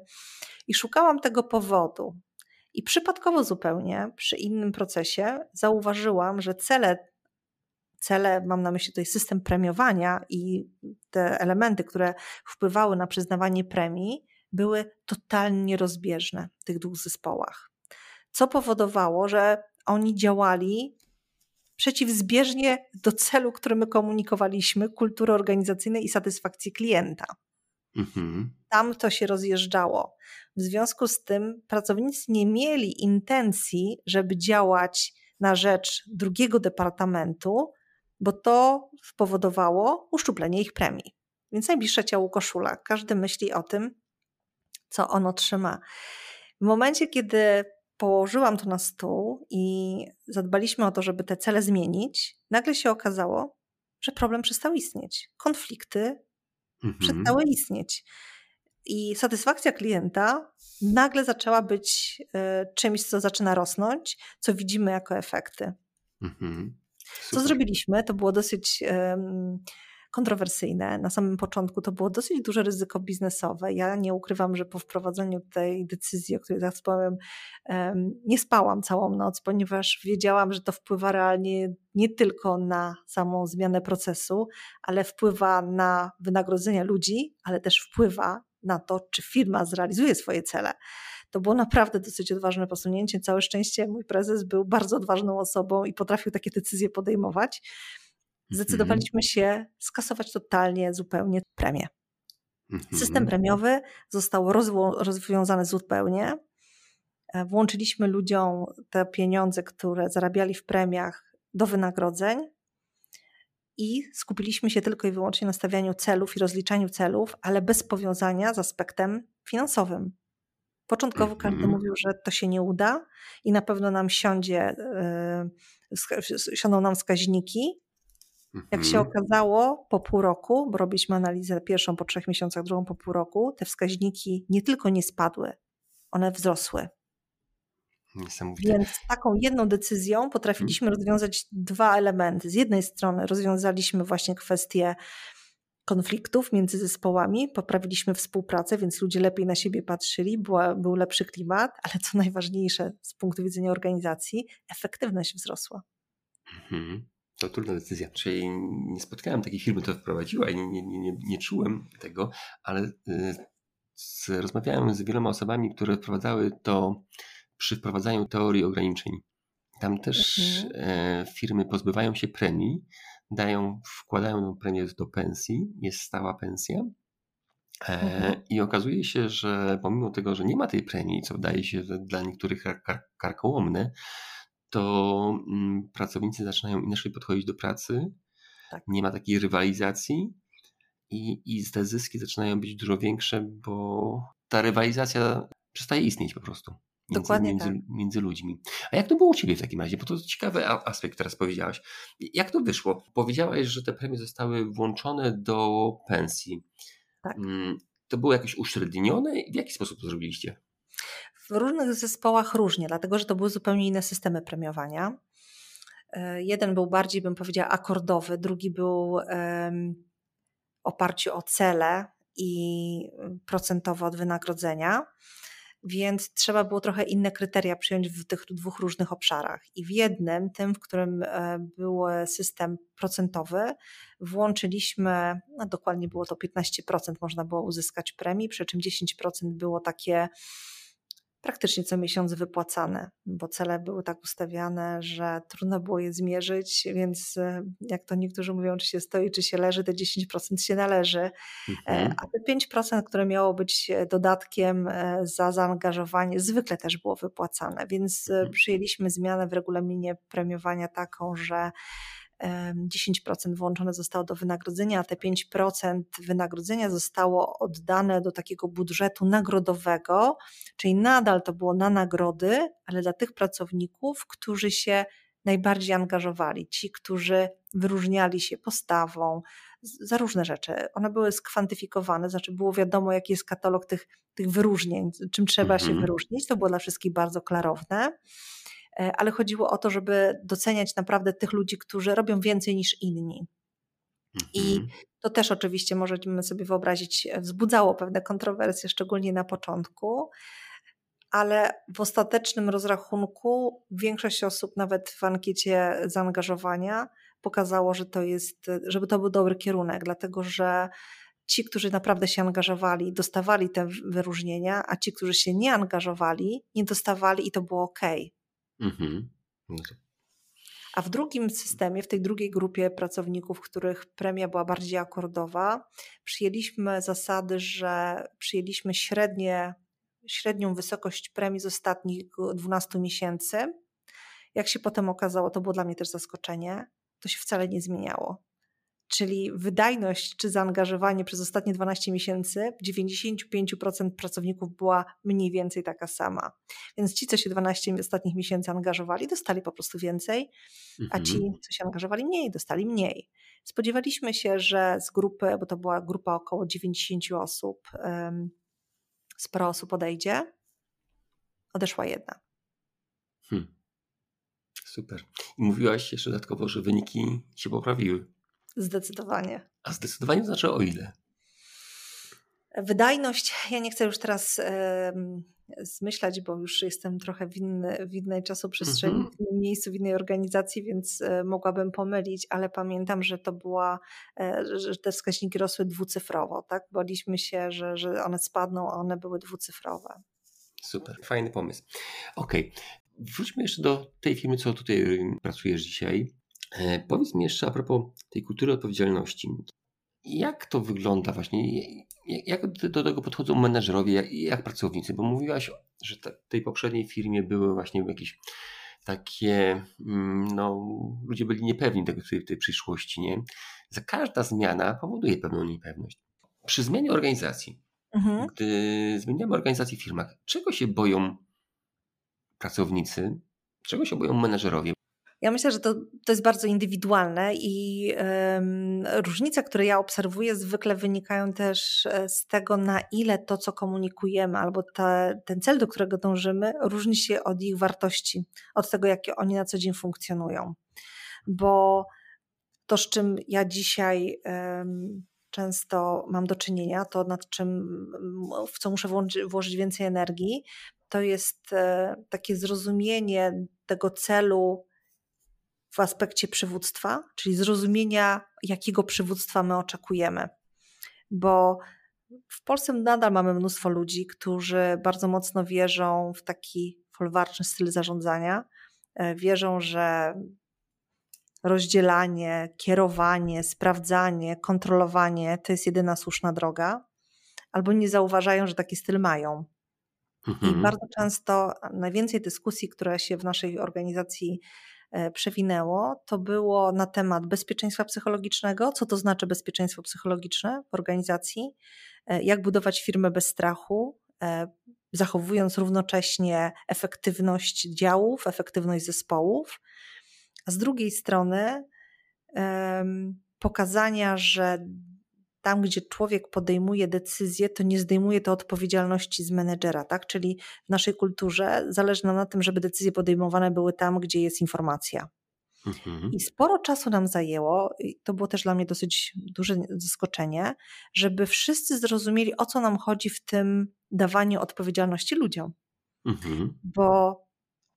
i szukałam tego powodu. I przypadkowo zupełnie przy innym procesie zauważyłam, że cele, cele, mam na myśli tutaj system premiowania i te elementy, które wpływały na przyznawanie premii, były totalnie rozbieżne w tych dwóch zespołach. Co powodowało, że oni działali przeciwzbieżnie do celu, który my komunikowaliśmy, kultury organizacyjnej i satysfakcji klienta. Mhm. Tam to się rozjeżdżało. W związku z tym pracownicy nie mieli intencji, żeby działać na rzecz drugiego departamentu, bo to spowodowało uszczuplenie ich premii. Więc najbliższe ciało koszula. Każdy myśli o tym, co on otrzyma. W momencie, kiedy położyłam to na stół i zadbaliśmy o to, żeby te cele zmienić, nagle się okazało, że problem przestał istnieć. Konflikty mhm. przestały istnieć. I satysfakcja klienta nagle zaczęła być y, czymś, co zaczyna rosnąć, co widzimy jako efekty. Mhm. Co zrobiliśmy? To było dosyć. Y, kontrowersyjne. Na samym początku to było dosyć duże ryzyko biznesowe. Ja nie ukrywam, że po wprowadzeniu tej decyzji, o której zaraz powiem, nie spałam całą noc, ponieważ wiedziałam, że to wpływa realnie nie tylko na samą zmianę procesu, ale wpływa na wynagrodzenia ludzi, ale też wpływa na to, czy firma zrealizuje swoje cele. To było naprawdę dosyć odważne posunięcie. Całe szczęście mój prezes był bardzo odważną osobą i potrafił takie decyzje podejmować zdecydowaliśmy się skasować totalnie, zupełnie premię. Mhm. System premiowy został rozwiązany zupełnie. E, włączyliśmy ludziom te pieniądze, które zarabiali w premiach do wynagrodzeń i skupiliśmy się tylko i wyłącznie na stawianiu celów i rozliczaniu celów, ale bez powiązania z aspektem finansowym. Początkowo każdy mhm. mówił, że to się nie uda i na pewno nam siądzie, yy, siądą nam wskaźniki, jak się mhm. okazało, po pół roku, bo robiliśmy analizę pierwszą po trzech miesiącach, drugą po pół roku, te wskaźniki nie tylko nie spadły, one wzrosły. Niesamowite. Więc taką jedną decyzją potrafiliśmy mhm. rozwiązać dwa elementy. Z jednej strony rozwiązaliśmy właśnie kwestię konfliktów między zespołami, poprawiliśmy współpracę, więc ludzie lepiej na siebie patrzyli, była, był lepszy klimat, ale co najważniejsze z punktu widzenia organizacji, efektywność wzrosła. Mhm. To trudna decyzja. Czyli nie spotkałem takiej firmy, która wprowadziła i nie, nie, nie, nie czułem tego, ale y, z, rozmawiałem z wieloma osobami, które wprowadzały to przy wprowadzaniu teorii ograniczeń. Tam też mhm. e, firmy pozbywają się premii, dają, wkładają tą premię do pensji, jest stała pensja. E, mhm. I okazuje się, że pomimo tego, że nie ma tej premii, co wydaje się dla niektórych kar kar karkołomne, to mm, pracownicy zaczynają inaczej podchodzić do pracy, tak. nie ma takiej rywalizacji i, i te zyski zaczynają być dużo większe, bo ta rywalizacja przestaje istnieć po prostu. Między, Dokładnie między, tak. między ludźmi. A jak to było u Ciebie w takim razie? Bo to ciekawy aspekt teraz powiedziałaś. Jak to wyszło? Powiedziałaś, że te premie zostały włączone do pensji. Tak. Mm, to było jakieś uśrednione? W jaki sposób to zrobiliście? W różnych zespołach różnie, dlatego że to były zupełnie inne systemy premiowania. E, jeden był bardziej, bym powiedziała, akordowy, drugi był um, oparciu o cele i procentowo od wynagrodzenia, więc trzeba było trochę inne kryteria przyjąć w tych dwóch różnych obszarach. I w jednym, tym, w którym e, był system procentowy, włączyliśmy, no dokładnie było to 15% można było uzyskać premii, przy czym 10% było takie praktycznie co miesiąc wypłacane, bo cele były tak ustawiane, że trudno było je zmierzyć, więc e, jak to niektórzy mówią, czy się stoi, czy się leży, te 10% się należy, e, mhm. a te 5%, które miało być e, dodatkiem za zaangażowanie, zwykle też było wypłacane, więc mhm. przyjęliśmy zmianę w regulaminie premiowania taką, że 10% włączone zostało do wynagrodzenia, a te 5% wynagrodzenia zostało oddane do takiego budżetu nagrodowego, czyli nadal to było na nagrody, ale dla tych pracowników, którzy się najbardziej angażowali, ci, którzy wyróżniali się postawą, za różne rzeczy. One były skwantyfikowane, znaczy było wiadomo, jaki jest katalog tych, tych wyróżnień, czym trzeba mhm. się wyróżnić. To było dla wszystkich bardzo klarowne. E, ale chodziło o to, żeby doceniać naprawdę tych ludzi, którzy robią więcej niż inni. I mhm. to też oczywiście możemy sobie wyobrazić, e, wzbudzało pewne kontrowersje, szczególnie na początku, ale w ostatecznym rozrachunku większość osób, nawet w ankiecie zaangażowania, pokazało, że to jest, żeby to był dobry kierunek, dlatego że ci, którzy naprawdę się angażowali, dostawali te wyróżnienia, a ci, którzy się nie angażowali, nie dostawali i to było ok. Mhm. No. A w drugim systemie, w tej drugiej grupie pracowników, których premia była bardziej akordowa, przyjęliśmy zasady, że przyjęliśmy średnie, średnią wysokość premii z ostatnich 12 miesięcy. Jak się potem okazało, to było dla mnie też zaskoczenie, to się wcale nie zmieniało. Czyli wydajność czy zaangażowanie przez ostatnie 12 miesięcy w 95% pracowników była mniej więcej taka sama. Więc ci, co się 12 ostatnich miesięcy angażowali, dostali po prostu więcej, a ci, mhm. co się angażowali mniej, dostali mniej. Spodziewaliśmy się, że z grupy, bo to była grupa około 90 osób, sporo osób odejdzie. Odeszła jedna. Hmm. Super. I mówiłaś jeszcze dodatkowo, że wyniki się poprawiły. Zdecydowanie. A zdecydowanie znaczy o ile? Wydajność, ja nie chcę już teraz zmyślać, bo już jestem trochę w, inny, w innej czasoprzestrzeni, mm -hmm. w innym miejscu, w innej organizacji, więc e, mogłabym pomylić, ale pamiętam, że to była, e, że te wskaźniki rosły dwucyfrowo, tak? Baliśmy się, że, że one spadną, a one były dwucyfrowe. Super, fajny pomysł. Okej, okay. wróćmy jeszcze do tej firmy, co tutaj pracujesz dzisiaj. E, powiedz mi jeszcze a propos tej kultury odpowiedzialności. Jak to wygląda właśnie? Jak do tego podchodzą menedżerowie, jak, jak pracownicy? Bo mówiłaś, że w tej poprzedniej firmie były właśnie jakieś takie, mm, no, ludzie byli niepewni tego, tej, tej przyszłości, nie? Za każda zmiana powoduje pewną niepewność. Przy zmianie organizacji, mhm. gdy zmieniamy organizację w firmach, czego się boją pracownicy, czego się boją menedżerowie? Ja myślę, że to, to jest bardzo indywidualne i um, różnice, które ja obserwuję, zwykle wynikają też e, z tego, na ile to, co komunikujemy, albo te, ten cel, do którego dążymy, różni się od ich wartości, od tego, jakie oni na co dzień funkcjonują. Bo to, z czym ja dzisiaj często mam do czynienia, to nad czym, w co muszę włożyć, włożyć więcej energii, to jest e, takie zrozumienie tego celu w aspekcie przywództwa, czyli zrozumienia, jakiego przywództwa my oczekujemy. Bo w Polsce nadal mamy mnóstwo ludzi, którzy bardzo mocno wierzą w taki folwarczny styl zarządzania. E, wierzą, że rozdzielanie, kierowanie, sprawdzanie, kontrolowanie to jest jedyna słuszna droga, albo nie zauważają, że taki styl mają. Mhm. I bardzo często najwięcej dyskusji, które się w naszej organizacji przewinęło, to było na temat bezpieczeństwa psychologicznego, co to znaczy bezpieczeństwo psychologiczne w organizacji, e, jak budować firmę bez strachu, e, zachowując równocześnie efektywność działów, efektywność zespołów, a z drugiej strony pokazania, że tam, gdzie człowiek podejmuje decyzję, to nie zdejmuje to odpowiedzialności z menedżera, tak? Czyli w naszej kulturze zależy nam na tym, żeby decyzje podejmowane były tam, gdzie jest informacja. Mhm. I sporo czasu nam zajęło, i to było też dla mnie dosyć duże zaskoczenie, żeby wszyscy zrozumieli, o co nam chodzi w tym dawaniu odpowiedzialności ludziom. Mhm. Bo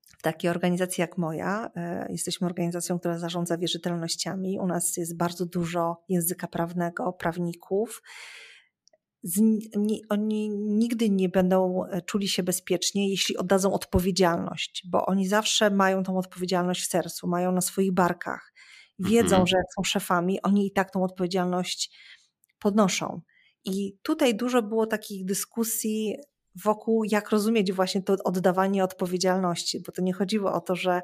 w takiej organizacji jak moja, e, jesteśmy organizacją, która zarządza wierzytelnościami. U nas jest bardzo dużo języka prawnego, prawników. Oni nigdy nie będą e, czuli się bezpiecznie, jeśli oddadzą odpowiedzialność, bo oni zawsze mają tą odpowiedzialność w sercu, mają na swoich barkach. Wiedzą, mhm. że jak są szefami, oni i tak tą odpowiedzialność podnoszą. I tutaj dużo było takich dyskusji wokół, jak rozumieć właśnie to oddawanie odpowiedzialności, bo to nie chodziło o to, że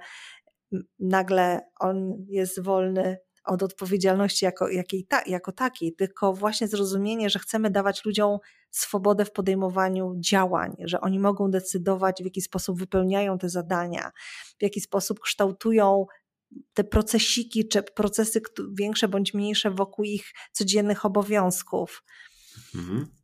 nagle on jest wolny od odpowiedzialności jako, jakiej ta, jako takiej, tylko właśnie zrozumienie, że chcemy dawać ludziom swobodę w podejmowaniu działań, że oni mogą decydować, w jaki sposób wypełniają te zadania, w jaki sposób kształtują te procesiki czy procesy większe bądź mniejsze wokół ich codziennych obowiązków. Mhm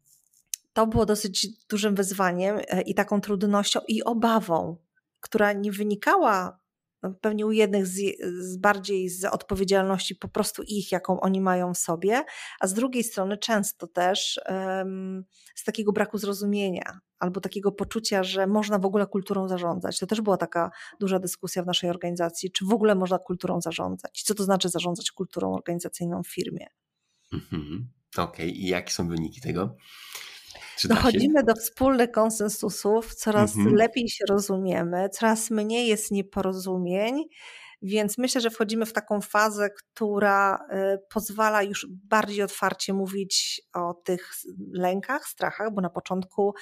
to było dosyć dużym wyzwaniem e, i taką trudnością i obawą, która nie wynikała no, pewnie u jednych z, z, bardziej z odpowiedzialności po prostu ich, jaką oni mają w sobie, a z drugiej strony często też um, z takiego braku zrozumienia albo takiego poczucia, że można w ogóle kulturą zarządzać. To też była taka duża dyskusja w naszej organizacji, czy w ogóle można kulturą zarządzać, co to znaczy zarządzać kulturą organizacyjną w firmie. Mhm. Okej, okay. i jakie są wyniki tego? Dochodzimy do wspólnych konsensusów, coraz mhm. lepiej się rozumiemy, coraz mniej jest nieporozumień. Więc myślę, że wchodzimy w taką fazę, która y, pozwala już bardziej otwarcie mówić o tych lękach, strachach, bo na początku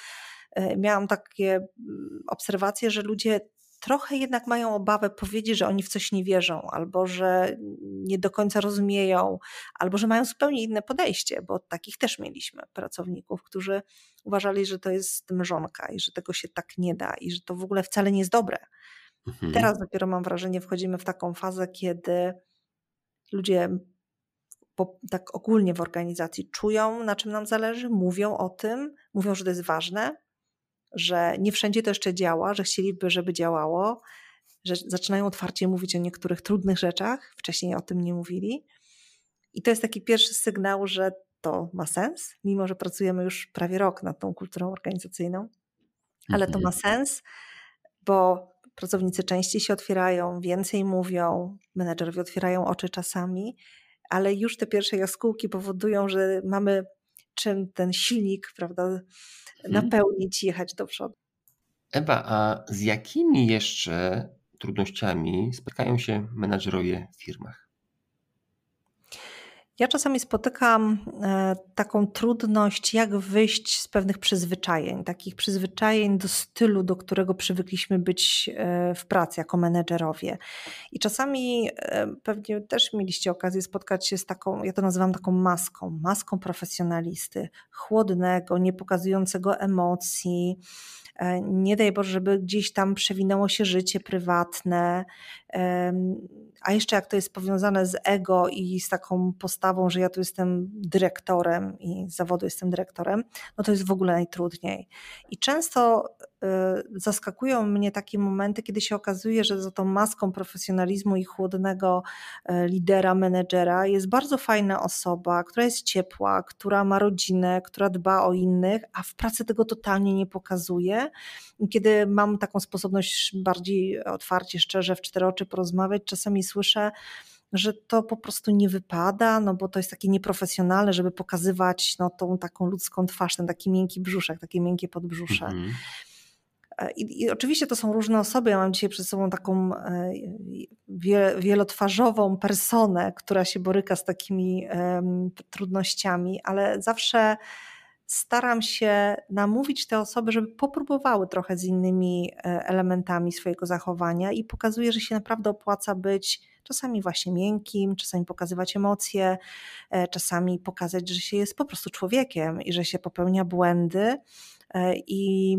y, miałam takie mm, obserwacje, że ludzie trochę jednak mają obawę powiedzieć, że oni w coś nie wierzą, albo że nie do końca rozumieją, albo że mają zupełnie inne podejście, bo takich też mieliśmy pracowników, którzy uważali, że to jest mrzonka i że tego się tak nie da i że to w ogóle wcale nie jest dobre. Mhm. Teraz dopiero mam wrażenie, wchodzimy w taką fazę, kiedy ludzie po, tak ogólnie w organizacji czują, na czym nam zależy, mówią o tym, mówią, że to jest ważne, że nie wszędzie to jeszcze działa, że chcieliby, żeby działało, że zaczynają otwarcie mówić o niektórych trudnych rzeczach, wcześniej o tym nie mówili. I to jest taki pierwszy sygnał, że to ma sens, mimo że pracujemy już prawie rok nad tą kulturą organizacyjną, ale to ma mhm. sens, bo pracownicy częściej się otwierają, więcej mówią, menedżerowie otwierają oczy czasami, ale już te pierwsze jaskółki powodują, że mamy czym ten silnik, prawda, Mhm. napełnić i jechać do przodu. Ewa, a z jakimi jeszcze trudnościami spotkają się menadżerowie w firmach? Ja czasami spotykam e, taką trudność, jak wyjść z pewnych przyzwyczajeń, takich przyzwyczajeń do stylu, do którego przywykliśmy być e, w pracy jako menedżerowie. I czasami e, pewnie też mieliście okazję spotkać się z taką, ja to nazywam taką maską, maską profesjonalisty, chłodnego, nie pokazującego emocji nie daj Boże, żeby gdzieś tam przewinęło się życie prywatne, a jeszcze jak to jest powiązane z ego i z taką postawą, że ja tu jestem dyrektorem i z zawodu jestem dyrektorem, no to jest w ogóle najtrudniej. I często zaskakują mnie takie momenty, kiedy się okazuje, że za tą maską profesjonalizmu i chłodnego y, lidera, menedżera jest bardzo fajna osoba, która jest ciepła, która ma rodzinę, która dba o innych, a w pracy tego totalnie nie pokazuje. Kiedy mam taką sposobność bardziej otwarcie, szczerze w cztery oczy porozmawiać, czasami słyszę, że to po prostu nie wypada, no bo to jest takie nieprofesjonalne, żeby pokazywać no, tą taką ludzką twarz, ten taki miękki brzuszek, takie miękkie podbrzusze. Mhm. E, I, I, oczywiście to są różne osoby. Ja mam dzisiaj przed sobą taką e, wielotwarzową personę, która się boryka z takimi um, trudnościami, ale zawsze staram się namówić te osoby, żeby popróbowały trochę z innymi e, elementami swojego zachowania i pokazuje, że się naprawdę opłaca być czasami właśnie miękkim, czasami pokazywać emocje, czasami pokazać, że się jest po prostu człowiekiem i że się popełnia błędy i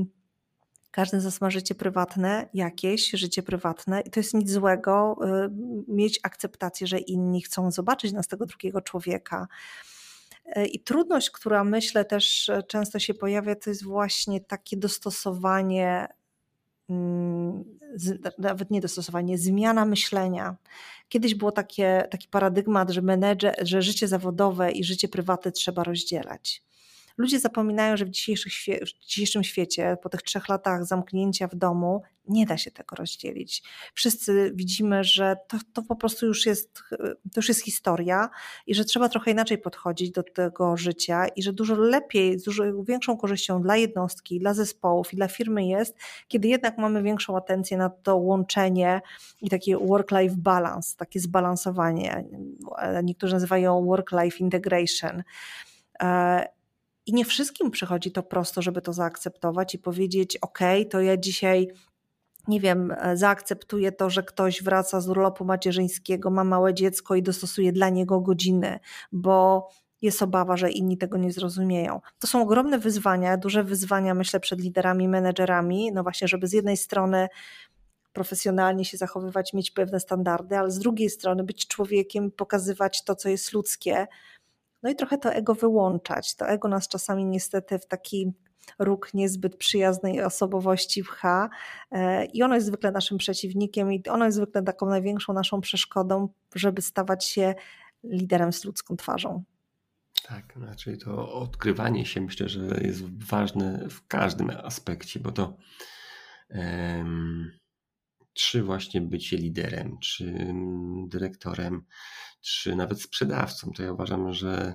Każdy z nas ma życie prywatne, jakieś życie prywatne, i to jest nic złego y, mieć akceptację, że inni chcą zobaczyć nas tego drugiego człowieka. Y, I trudność, która myślę też często się pojawia, to jest właśnie takie dostosowanie, mm, nawet nie dostosowanie, zmiana myślenia. Kiedyś było takie, taki paradygmat, że menedżer, że życie zawodowe i życie prywatne trzeba rozdzielać. Ludzie zapominają, że w, w dzisiejszym świecie, po tych trzech latach zamknięcia w domu, nie da się tego rozdzielić. Wszyscy widzimy, że to, to po prostu już jest, to już jest historia i że trzeba trochę inaczej podchodzić do tego życia i że dużo lepiej, z dużo większą korzyścią dla jednostki, dla zespołów i dla firmy jest, kiedy jednak mamy większą atencję na to łączenie i takie work-life balance, takie zbalansowanie. Niektórzy nazywają work-life integration. I nie wszystkim przychodzi to prosto, żeby to zaakceptować i powiedzieć: OK, to ja dzisiaj nie wiem, e, zaakceptuję to, że ktoś wraca z urlopu macierzyńskiego, ma małe dziecko i dostosuje dla niego godziny, bo jest obawa, że inni tego nie zrozumieją. To są ogromne wyzwania, duże wyzwania, myślę, przed liderami, menedżerami, no właśnie, żeby z jednej strony profesjonalnie się zachowywać, mieć pewne standardy, ale z drugiej strony być człowiekiem, pokazywać to, co jest ludzkie, no i trochę to ego wyłączać. To ego nas czasami niestety w taki róg niezbyt przyjaznej osobowości pcha e, i ono jest zwykle naszym przeciwnikiem i ono jest zwykle taką największą naszą przeszkodą, żeby stawać się liderem z ludzką twarzą. Tak, znaczy to odkrywanie się myślę, że jest ważne w każdym aspekcie, bo to um, czy właśnie bycie liderem, czy dyrektorem, czy nawet sprzedawcą, to ja uważam, że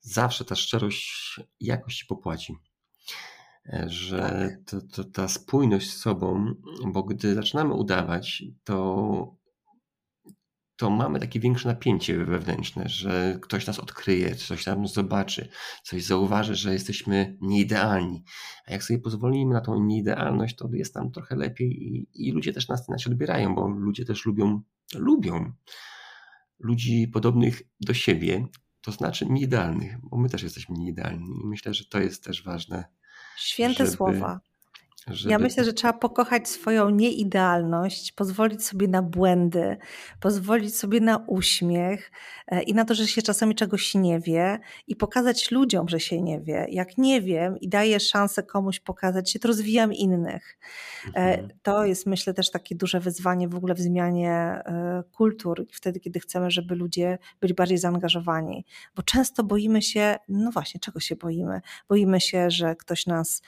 zawsze ta szczerość jakoś się popłaci. E, że tak. to, to, ta spójność z sobą, bo gdy zaczynamy udawać, to, to mamy takie większe napięcie wewnętrzne, że ktoś nas odkryje, coś tam zobaczy, coś zauważy, że jesteśmy nieidealni. A jak sobie pozwolimy na tą nieidealność, to jest tam trochę lepiej i, i ludzie też nas inaczej odbierają, bo ludzie też lubią, lubią ludzi podobnych do siebie, to znaczy nieidealnych, bo my też jesteśmy nieidealni i myślę, że to jest też ważne. Święte żeby, słowa. Żeby... Ja myślę, że trzeba pokochać swoją nieidealność, pozwolić sobie na błędy, pozwolić sobie na uśmiech e, i na to, że się czasami czegoś nie wie i pokazać ludziom, że się nie wie. Jak nie wiem i daję szansę komuś pokazać się, to rozwijam innych. E, mhm. To jest myślę też takie duże wyzwanie w ogóle w zmianie e, kultur, wtedy kiedy chcemy, żeby ludzie byli bardziej zaangażowani. Bo często boimy się, no właśnie, czego się boimy? Boimy się, że ktoś nas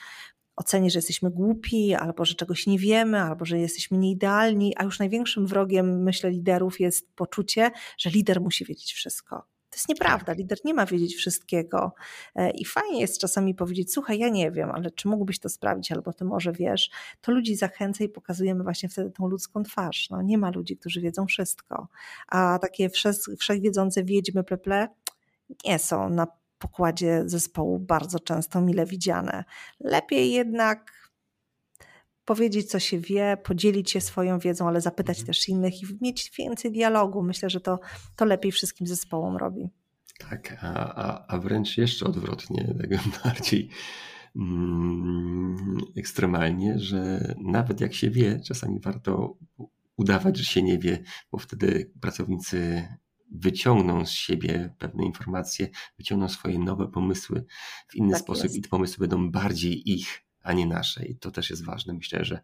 oceni, że jesteśmy głupi, albo że czegoś nie wiemy, albo że jesteśmy nieidealni, a już największym wrogiem, myślę, liderów jest poczucie, że lider musi wiedzieć wszystko. To jest nieprawda, tak. lider nie ma wiedzieć wszystkiego. E, I fajnie jest czasami powiedzieć: Słuchaj, ja nie wiem, ale czy mógłbyś to sprawdzić, albo ty może wiesz. To ludzi zachęca i pokazujemy właśnie wtedy tą ludzką twarz. No, nie ma ludzi, którzy wiedzą wszystko. A takie wszechwiedzące wiedźmy pleple nie są na pokładzie zespołu bardzo często mile widziane. Lepiej jednak powiedzieć, co się wie, podzielić się swoją wiedzą, ale zapytać mhm. też innych i mieć więcej dialogu. Myślę, że to, to lepiej wszystkim zespołom robi. Tak, a, a, a wręcz jeszcze odwrotnie, [LAUGHS] tego bardziej mm, ekstremalnie, że nawet jak się wie, czasami warto udawać, że się nie wie, bo wtedy pracownicy wyciągną z siebie pewne informacje, wyciągną swoje nowe pomysły w inny tak sposób jest. i te pomysły będą bardziej ich, a nie nasze. I to też jest ważne, myślę, że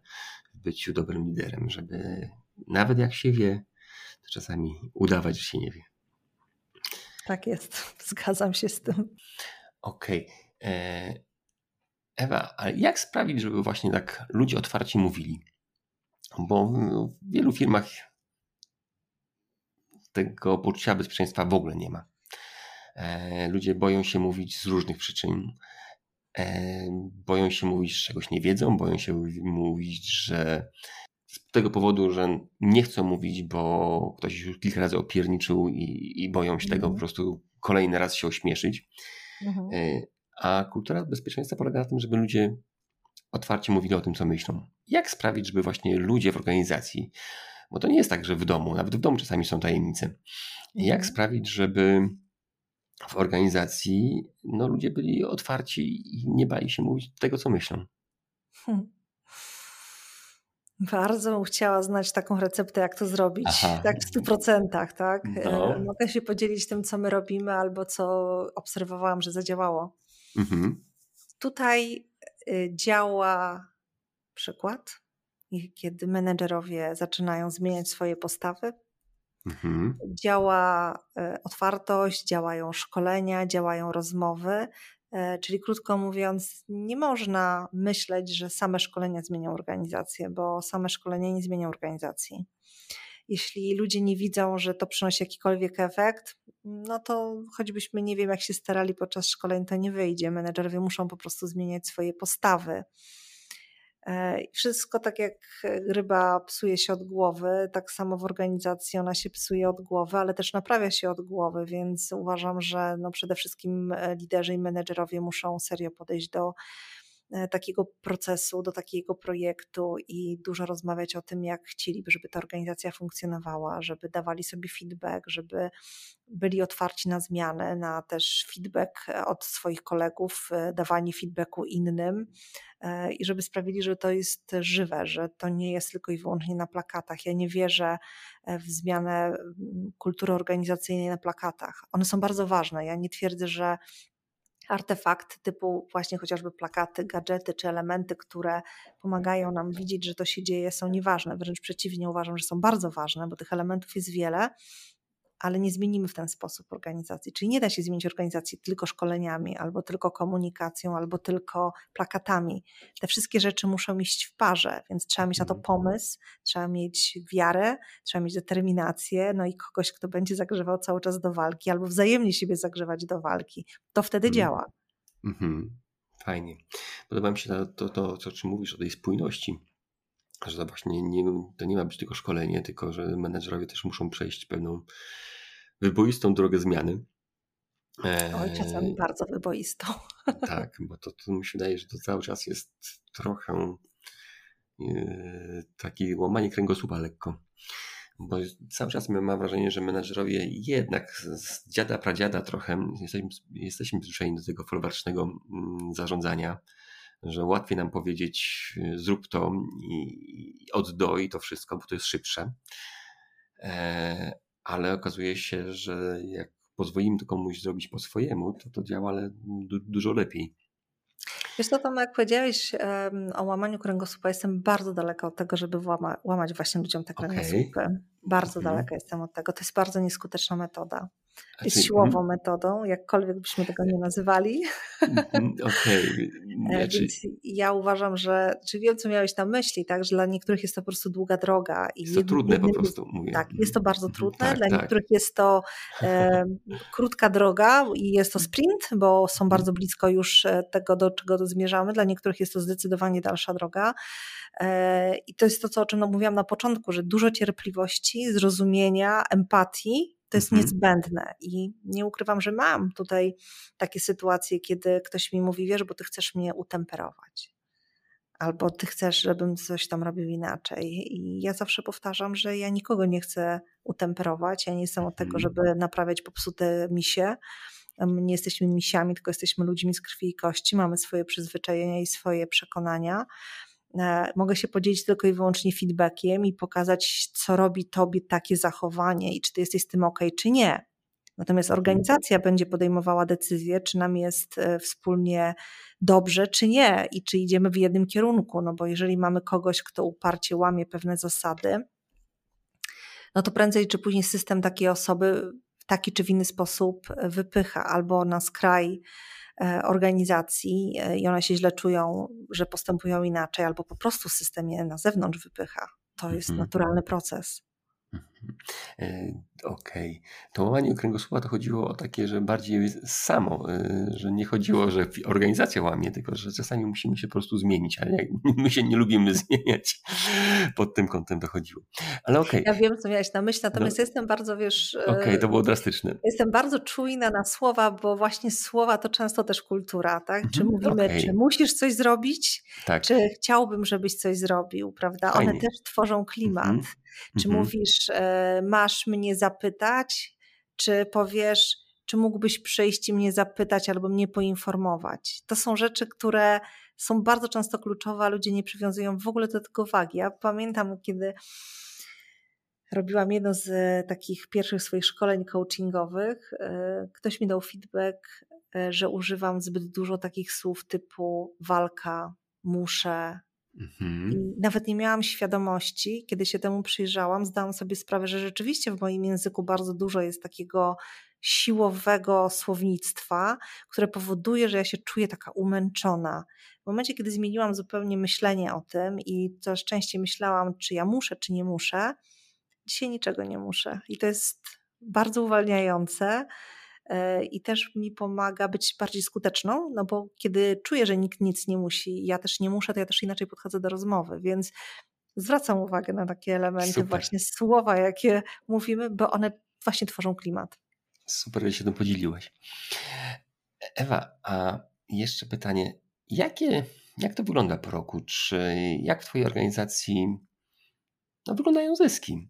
w byciu dobrym liderem, żeby nawet jak się wie, to czasami udawać, że się nie wie. Tak jest, [LAUGHS] zgadzam się z tym. Okej. Okay. E, Ewa, a jak sprawić, żeby właśnie tak ludzie otwarcie mówili? Bo w wielu firmach tego poczucia bezpieczeństwa w ogóle nie ma. E, ludzie boją się mówić z różnych przyczyn. E, boją się mówić, że czegoś nie wiedzą, boją się mówić, że z tego powodu, że nie chcą mówić, bo ktoś już kilka razy opierniczył i, i boją się tego mhm. po prostu kolejny raz się ośmieszyć. Mhm. E, a kultura bezpieczeństwa polega na tym, żeby ludzie otwarcie mówili o tym, co myślą. Jak sprawić, żeby właśnie ludzie w organizacji bo to nie jest tak, że w domu, nawet w domu czasami są tajemnice. Jak mhm. sprawić, żeby w organizacji no, ludzie byli otwarci i nie bali się mówić tego, co myślą? Hmm. Bardzo bym chciała znać taką receptę, jak to zrobić, Aha. tak w stu procentach, tak? No. Mogę się podzielić tym, co my robimy, albo co obserwowałam, że zadziałało. Mhm. Tutaj y, działa przykład, kiedy menedżerowie zaczynają zmieniać swoje postawy. Mhm. Działa y, otwartość, działają szkolenia, działają rozmowy, E, czyli krótko mówiąc, nie można myśleć, że same szkolenia zmienią organizację, bo same szkolenia nie zmienią organizacji. Jeśli ludzie nie widzą, że to przynosi jakikolwiek efekt, no to choćbyśmy nie wiem, jak się starali podczas szkoleń, to nie wyjdzie. Menedżerowie muszą po prostu zmieniać swoje postawy. E, wszystko tak jak ryba psuje się od głowy, tak samo w organizacji ona się psuje od głowy, ale też naprawia się od głowy, więc uważam, że no przede wszystkim e, liderzy i menedżerowie muszą serio podejść do E, takiego procesu, do takiego projektu i dużo rozmawiać o tym, jak chcieliby, żeby ta organizacja funkcjonowała, żeby dawali sobie feedback, żeby byli otwarci na zmianę, na też feedback e, od swoich kolegów, e, dawanie feedbacku innym i żeby sprawili, że to jest żywe, że to nie jest tylko i wyłącznie na plakatach. Ja nie wierzę w zmianę kultury organizacyjnej na plakatach. One są bardzo ważne. Ja nie twierdzę, że artefakty typu właśnie chociażby plakaty, gadżety czy elementy, które pomagają nam widzieć, że to się dzieje, są nieważne. Wręcz przeciwnie, uważam, że są bardzo ważne, bo tych elementów jest wiele ale nie zmienimy w ten sposób organizacji. Czyli nie da się zmienić organizacji tylko szkoleniami, albo tylko komunikacją, albo tylko plakatami. Te wszystkie rzeczy muszą iść w parze, więc trzeba mieć na to mhm. pomysł, trzeba mieć wiarę, trzeba mieć determinację, no i kogoś, kto będzie zagrzewał cały czas do walki, albo wzajemnie siebie zagrzewać do walki. To wtedy mhm. działa. Mhm. Fajnie. Podoba mi się to, to, to, to, o czym mówisz, o tej spójności że to właśnie nie, to nie ma być tylko szkolenie, tylko że menedżerowie też muszą przejść pewną wyboistą drogę zmiany. Oj, czasami bardzo wyboistą. [LAUGHS] Tak, bo to, to mi się wydaje, że to cały czas jest trochę e, taki łamanie kręgosłupa lekko. Bo cały czas mam wrażenie, że menedżerowie jednak z dziada, pradziada trochę jesteśmy, jesteśmy przyzwyczajeni do tego folwarcznego mm, zarządzania że łatwiej nam powiedzieć zrób to i od do i to wszystko, bo to jest szybsze. E, ale okazuje się, że jak pozwolimy to komuś zrobić po swojemu, to to działa ale du dużo lepiej. Wiesz co, Tomek, jak powiedziałeś um, o łamaniu kręgosłupa, jestem bardzo daleka od tego, żeby łama, łamać właśnie ludziom te kręgosłupy. Okay. Bardzo mhm. daleka jestem od tego. To jest bardzo nieskuteczna metoda. Jest siłową mm, metodą, jakkolwiek byśmy tego nie nazywali. Mm, okej. [LAUGHS] Okay. Znaczy... Więc ja uważam, że, czy wiem, co miałeś na myśli, tak, że dla niektórych jest to po prostu długa droga. I jest to trudne po prostu, mówię. Tak, jest to bardzo mhm, trudne. Tak, dla tak. niektórych jest to e, krótka droga i jest to sprint, bo są bardzo blisko już e, tego, do czego zmierzamy. Dla niektórych jest to zdecydowanie dalsza droga. E, I to jest to, co, o czym mówiłam na początku, że dużo cierpliwości, zrozumienia, empatii to jest mhm. niezbędne i nie ukrywam, że mam tutaj takie sytuacje, kiedy ktoś mi mówi, wiesz, bo ty chcesz mnie utemperować. Albo ty chcesz, żebym coś tam robił inaczej. I ja zawsze powtarzam, że ja nikogo nie chcę utemperować. Ja nie jestem od tego, mhm. żeby naprawiać popsute misie. Nie jesteśmy misiami, tylko jesteśmy ludźmi z krwi i kości. Mamy swoje przyzwyczajenia i swoje przekonania. E, mogę się podzielić tylko i wyłącznie feedbackiem i pokazać, co robi tobie takie zachowanie i czy ty jesteś z tym ok, czy nie. Natomiast mhm. organizacja będzie podejmowała decyzję, czy nam jest e, wspólnie dobrze, czy nie, i czy idziemy w jednym kierunku. No bo jeżeli mamy kogoś, kto uparcie łamie pewne zasady, no to prędzej czy później system takiej osoby w taki czy w inny sposób wypycha albo na skraj E, organizacji e, i one się źle czują, że postępują inaczej, albo po prostu system je na zewnątrz wypycha. To jest mhm. naturalny proces. E, okej. Okay. To łamanie kręgosłupa to chodziło o takie, że bardziej samo, e, że nie chodziło, że organizacja łamie, tylko że czasami musimy się po prostu zmienić, ale [LAUGHS] my się nie lubimy zmieniać. Pod tym kątem to chodziło. Ale okej. Okay. Ja wiem, co miałeś na myśli, natomiast no. jestem bardzo, wiesz... E, okej, okay, to było drastyczne. Jestem bardzo czujna na słowa, bo właśnie słowa to często też kultura, tak? Czy mhm, mówimy, okay. czy musisz coś zrobić, tak. czy chciałbym, żebyś coś zrobił, prawda? Fajnie. One też tworzą klimat. Mhm. Czy mhm. mówisz, e, masz mnie zapytać, czy powiesz, czy mógłbyś przyjść i mnie zapytać albo mnie poinformować. To są rzeczy, które są bardzo często kluczowe, a ludzie nie przywiązują w ogóle do tego wagi. Ja pamiętam, kiedy robiłam jedno z takich pierwszych swoich szkoleń coachingowych, e, ktoś mi dał feedback, e, że używam zbyt dużo takich słów typu walka, muszę, Mhm. Nawet nie miałam świadomości, kiedy się temu przyjrzałam, zdałam sobie sprawę, że rzeczywiście w moim języku bardzo dużo jest takiego siłowego słownictwa, które powoduje, że ja się czuję taka umęczona. W momencie, kiedy zmieniłam zupełnie myślenie o tym i coraz częściej myślałam, czy ja muszę, czy nie muszę, dzisiaj niczego nie muszę. I to jest bardzo uwalniające i też mi pomaga być bardziej skuteczną, no bo kiedy czuję, że nikt nic nie musi, ja też nie muszę, to ja też inaczej podchodzę do rozmowy, więc zwracam uwagę na takie elementy, Super. właśnie słowa, jakie mówimy, bo one właśnie tworzą klimat. Super, że się tym podzieliłeś. Ewa, a jeszcze pytanie, jakie, jak to wygląda po roku? Czy jak w Twojej organizacji no, wyglądają zyski?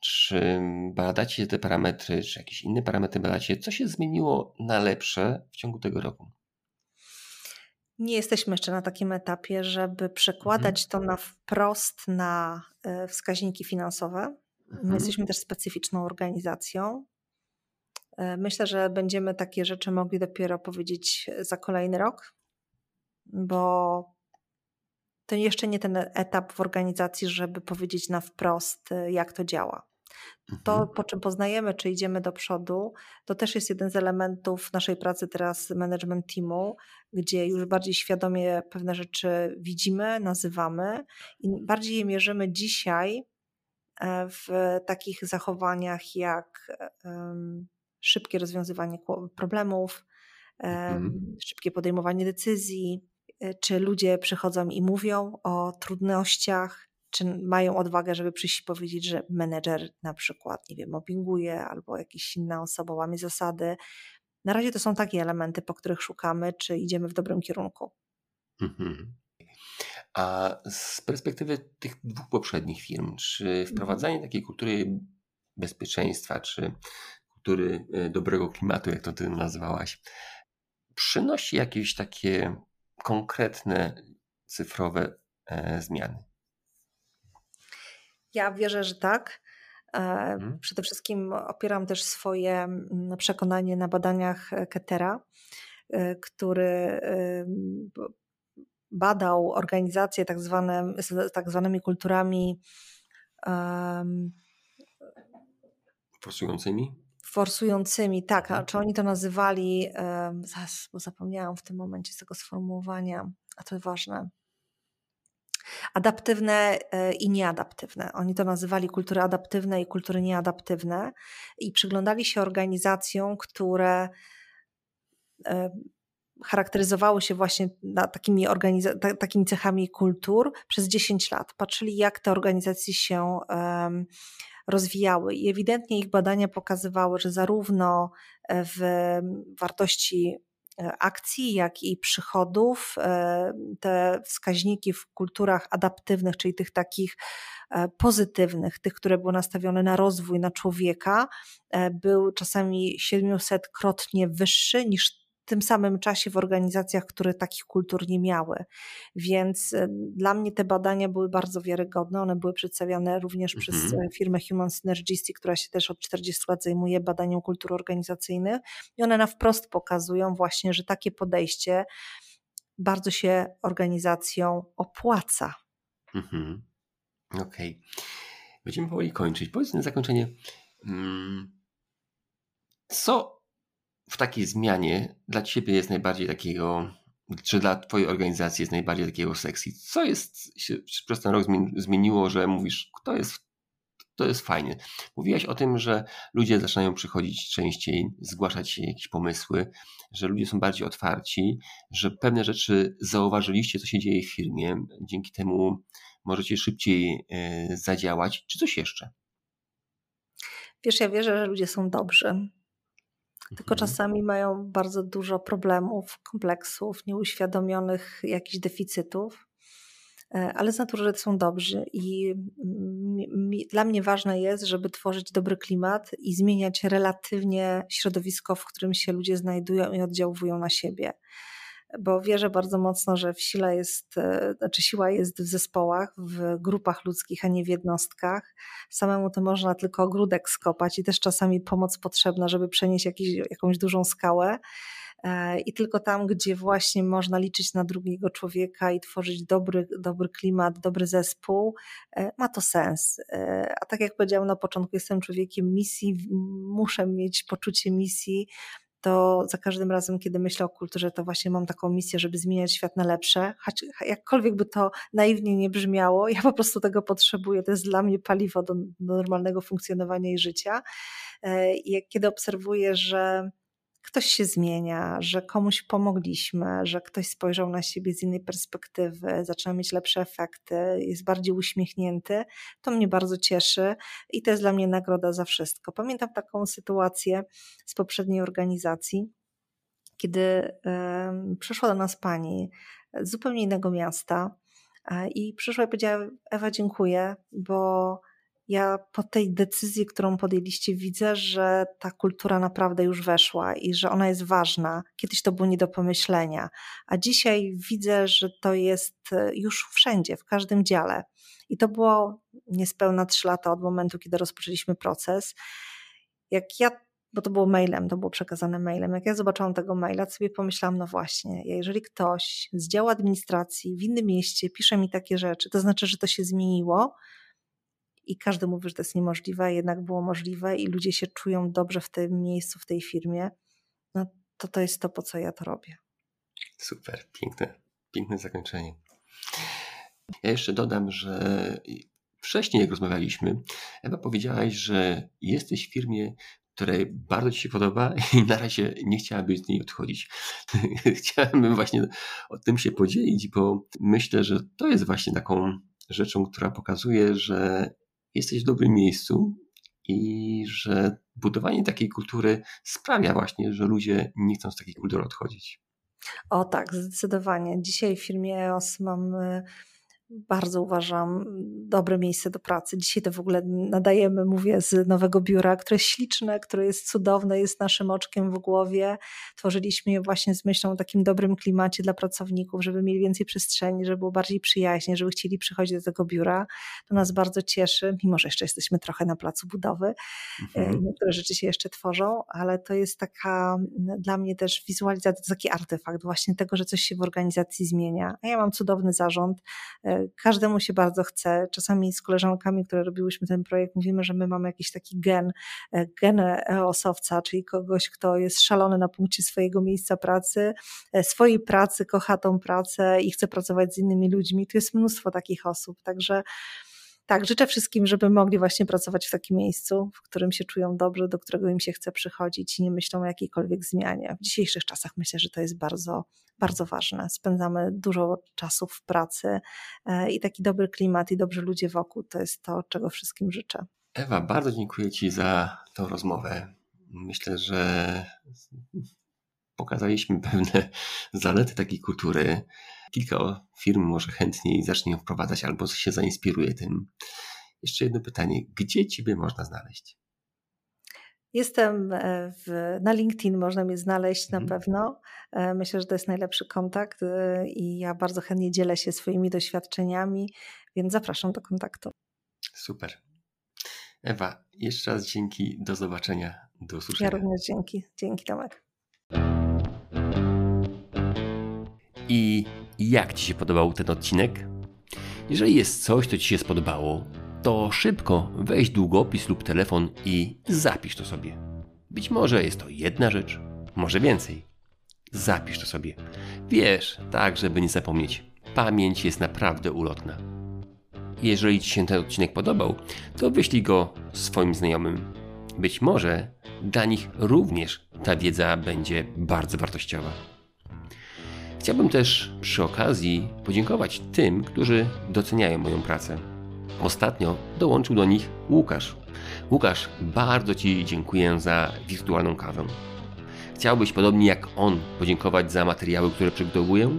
Czy badacie te parametry, czy jakieś inne parametry badacie? Co się zmieniło na lepsze w ciągu tego roku? Nie jesteśmy jeszcze na takim etapie, żeby przekładać mhm. to na wprost na e, wskaźniki finansowe. My mhm. jesteśmy też specyficzną organizacją. E, myślę, że będziemy takie rzeczy mogli dopiero powiedzieć za kolejny rok, bo to jeszcze nie ten etap w organizacji, żeby powiedzieć na wprost, y, jak to działa. To, mhm. po czym poznajemy, czy idziemy do przodu, to też jest jeden z elementów naszej pracy teraz management teamu, gdzie już bardziej świadomie pewne rzeczy widzimy, nazywamy i bardziej je mierzymy dzisiaj e, w takich zachowaniach jak szybkie rozwiązywanie problemów, mhm. szybkie podejmowanie decyzji, czy ludzie przychodzą i mówią o trudnościach, czy mają odwagę, żeby przyjść i powiedzieć, że menedżer na przykład, nie wiem, mobbinguje albo jakaś inna osoba łamie zasady. Na razie to są takie elementy, po których szukamy, czy idziemy w dobrym kierunku. Mhm. A z perspektywy tych dwóch poprzednich firm, czy mhm. wprowadzanie takiej kultury bezpieczeństwa, czy kultury y, dobrego klimatu, jak to ty nazwałaś, przynosi jakieś takie konkretne cyfrowe e, zmiany? Ja wierzę, że tak. E, mhm. Przede wszystkim opieram też swoje przekonanie na badaniach Ketera, e, który badał organizacje tak, zwane, z tak zwanymi kulturami um, forsującymi? Forsującymi, tak, a mhm. czy oni to nazywali, bo zapomniałam w tym momencie z tego sformułowania, a to ważne, adaptywne e, i nieadaptywne. Oni to nazywali kultury adaptywne i kultury nieadaptywne i przyglądali się organizacjom, które charakteryzowały się właśnie takimi, takimi cechami kultur przez 10 lat. Patrzyli, jak te organizacje się um, rozwijały. I ewidentnie ich badania pokazywały, że zarówno e, w wartości e, akcji, jak i przychodów, e, te wskaźniki w kulturach adaptywnych, czyli tych takich pozytywnych, tych, które były nastawione na rozwój, na człowieka, był czasami 700-krotnie wyższy niż tym samym czasie w organizacjach, które takich kultur nie miały. Więc y, dla mnie te badania były bardzo wiarygodne. One były przedstawiane również mhm. przez e, firmę Human Synergisty, która się też od 40 lat zajmuje badaniem kultur organizacyjnych. I one na wprost pokazują właśnie, że takie podejście bardzo się organizacją opłaca. Mhm. Okej. Okay. Będziemy powoli kończyć. Powiedz na zakończenie, mm, co w takiej zmianie dla ciebie jest najbardziej takiego, czy dla twojej organizacji jest najbardziej takiego sexy? Co jest, się przez ten rok zmieniło, że mówisz, to jest, to jest fajnie. Mówiłaś o tym, że ludzie zaczynają przychodzić częściej, zgłaszać się jakieś pomysły, że ludzie są bardziej otwarci, że pewne rzeczy zauważyliście, co się dzieje w firmie, dzięki temu możecie szybciej e, zadziałać. Czy coś jeszcze? Wiesz, ja wierzę, że ludzie są dobrzy tylko mhm. czasami mają bardzo dużo problemów, kompleksów, nieuświadomionych jakichś deficytów. e, ale z natury są dobrzy i mi, mi, dla mnie ważne jest, żeby tworzyć dobry klimat i zmieniać relatywnie środowisko, w którym się ludzie znajdują i oddziałują na siebie bo wierzę bardzo mocno, że w sile jest, e, znaczy siła jest w zespołach, w grupach ludzkich, a nie w jednostkach. Samemu to można tylko ogródek skopać i też czasami pomoc potrzebna, żeby przenieść jakiś, jakąś dużą skałę. E, I tylko tam, gdzie właśnie można liczyć na drugiego człowieka i tworzyć dobry, dobry klimat, dobry zespół, e, ma to sens. A tak jak powiedziałam na początku, jestem człowiekiem misji, muszę mieć poczucie misji, to za każdym razem, kiedy myślę o kulturze, to właśnie mam taką misję, żeby zmieniać świat na lepsze. Jakkolwiek by to naiwnie nie brzmiało, ja po prostu tego potrzebuję. To jest dla mnie paliwo do, do normalnego funkcjonowania i życia. E, I kiedy obserwuję, że ktoś się zmienia, że komuś pomogliśmy, że ktoś spojrzał na siebie z innej perspektywy, zaczyna mieć lepsze efekty, jest bardziej uśmiechnięty, to mnie bardzo cieszy i to jest dla mnie nagroda za wszystko. Pamiętam taką sytuację z poprzedniej organizacji, kiedy um, przyszła do nas pani z zupełnie innego miasta e, i przyszła i powiedziała: Ewa, dziękuję, bo ja po tej decyzji, którą podjęliście, widzę, że ta kultura naprawdę już weszła i że ona jest ważna. Kiedyś to było nie do pomyślenia, a dzisiaj widzę, że to jest e, już wszędzie, w każdym dziale. I to było niespełna trzy lata od momentu, kiedy rozpoczęliśmy proces. Jak ja, bo to było mailem, to było przekazane mailem, jak ja zobaczyłam tego maila, sobie pomyślałam, no właśnie, jeżeli ktoś z działu administracji w innym mieście pisze mi takie rzeczy, to znaczy, że to się zmieniło, i każdy mówi, że to jest niemożliwe, a jednak było możliwe i ludzie się czują dobrze w tym miejscu, w tej firmie, no to to jest to, po co ja to robię. Super, piękne, piękne zakończenie. Ja jeszcze dodam, że wcześniej jak rozmawialiśmy, Ewa powiedziałaś, że jesteś w firmie, której bardzo Ci się podoba [LAUGHS] i na razie nie chciałabyś z niej odchodzić. [LAUGHS] Chciałabym właśnie o tym się podzielić, bo myślę, że to jest właśnie taką rzeczą, która pokazuje, że jesteś w dobrym miejscu i że budowanie takiej kultury sprawia właśnie, że ludzie nie chcą z takiej kultury odchodzić. O tak, zdecydowanie. Dzisiaj w firmie EOS mam bardzo uważam dobre miejsce do pracy. Dzisiaj to w ogóle nadajemy, mówię, z nowego biura, które jest śliczne, które jest cudowne, jest naszym oczkiem w głowie. Tworzyliśmy je właśnie z myślą o takim dobrym klimacie dla pracowników, żeby mieli więcej przestrzeni, żeby było bardziej przyjaźnie, żeby chcieli przychodzić do tego biura. To nas bardzo cieszy, mimo że jeszcze jesteśmy trochę na placu budowy. Mhm. Niektóre rzeczy się jeszcze tworzą, ale to jest taka dla mnie też wizualizacja, to taki artefakt właśnie tego, że coś się w organizacji zmienia. A ja mam cudowny zarząd, e, każdemu się bardzo chce. Czasami z koleżankami, które robiłyśmy ten projekt, mówimy, że my mamy jakiś taki gen, e, gen osowca, czyli kogoś, kto jest szalony na punkcie swojego miejsca pracy, e, swojej pracy, kocha tą pracę i chce pracować z innymi ludźmi. Tu jest mnóstwo takich osób, także tak, życzę wszystkim, żeby mogli właśnie pracować w takim miejscu, w którym się czują dobrze, do którego im się chce przychodzić i nie myślą o jakiejkolwiek zmianie. W dzisiejszych czasach myślę, że to jest bardzo, bardzo ważne. Spędzamy dużo czasu w pracy e, i taki dobry klimat i dobrzy ludzie wokół to jest to, czego wszystkim życzę. Ewa, bardzo dziękuję Ci za tą rozmowę. Myślę, że pokazaliśmy pewne [LAUGHS] zalety takiej kultury kilka firm może chętniej zacznie ją wprowadzać albo się zainspiruje tym. Jeszcze jedno pytanie. Gdzie Ciebie można znaleźć? Jestem e, w, na LinkedIn, można mnie znaleźć na mhm. pewno. E, myślę, że to jest najlepszy kontakt e, i ja bardzo chętnie dzielę się swoimi doświadczeniami, więc zapraszam do kontaktu. Super. Ewa, jeszcze raz dzięki, do zobaczenia, do usłyszenia. Ja również dzięki, dzięki Tomek. I jak Ci się podobał ten odcinek? Jeżeli jest coś, co Ci się spodobało, to szybko weź długopis lub telefon i zapisz to sobie. Być może jest to jedna rzecz, może więcej. Zapisz to sobie. Wiesz, tak, żeby nie zapomnieć. Pamięć jest naprawdę ulotna. Jeżeli Ci się ten odcinek podobał, to wyślij go swoim znajomym. Być może dla nich również ta wiedza będzie bardzo wartościowa. Chciałbym też przy okazji podziękować tym, którzy doceniają moją pracę. Ostatnio dołączył do nich Łukasz. Łukasz, bardzo Ci dziękuję za wirtualną kawę. Chciałbyś podobnie jak on podziękować za materiały, które przygotowuję?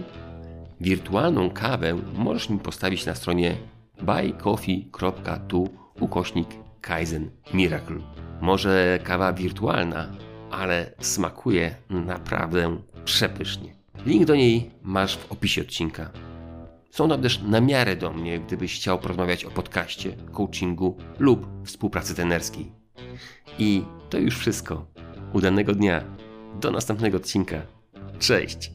wirtualną kawę możesz mi postawić na stronie buycoffee.tu ukośnik Kaizen Miracle. Może kawa wirtualna, ale smakuje naprawdę przepysznie. Link do niej masz w opisie odcinka. Są tam też na miarę do mnie, gdybyś chciał porozmawiać o podcaście, coachingu lub współpracy tenerskiej. I to już wszystko. Udanego dnia. Do następnego odcinka. Cześć!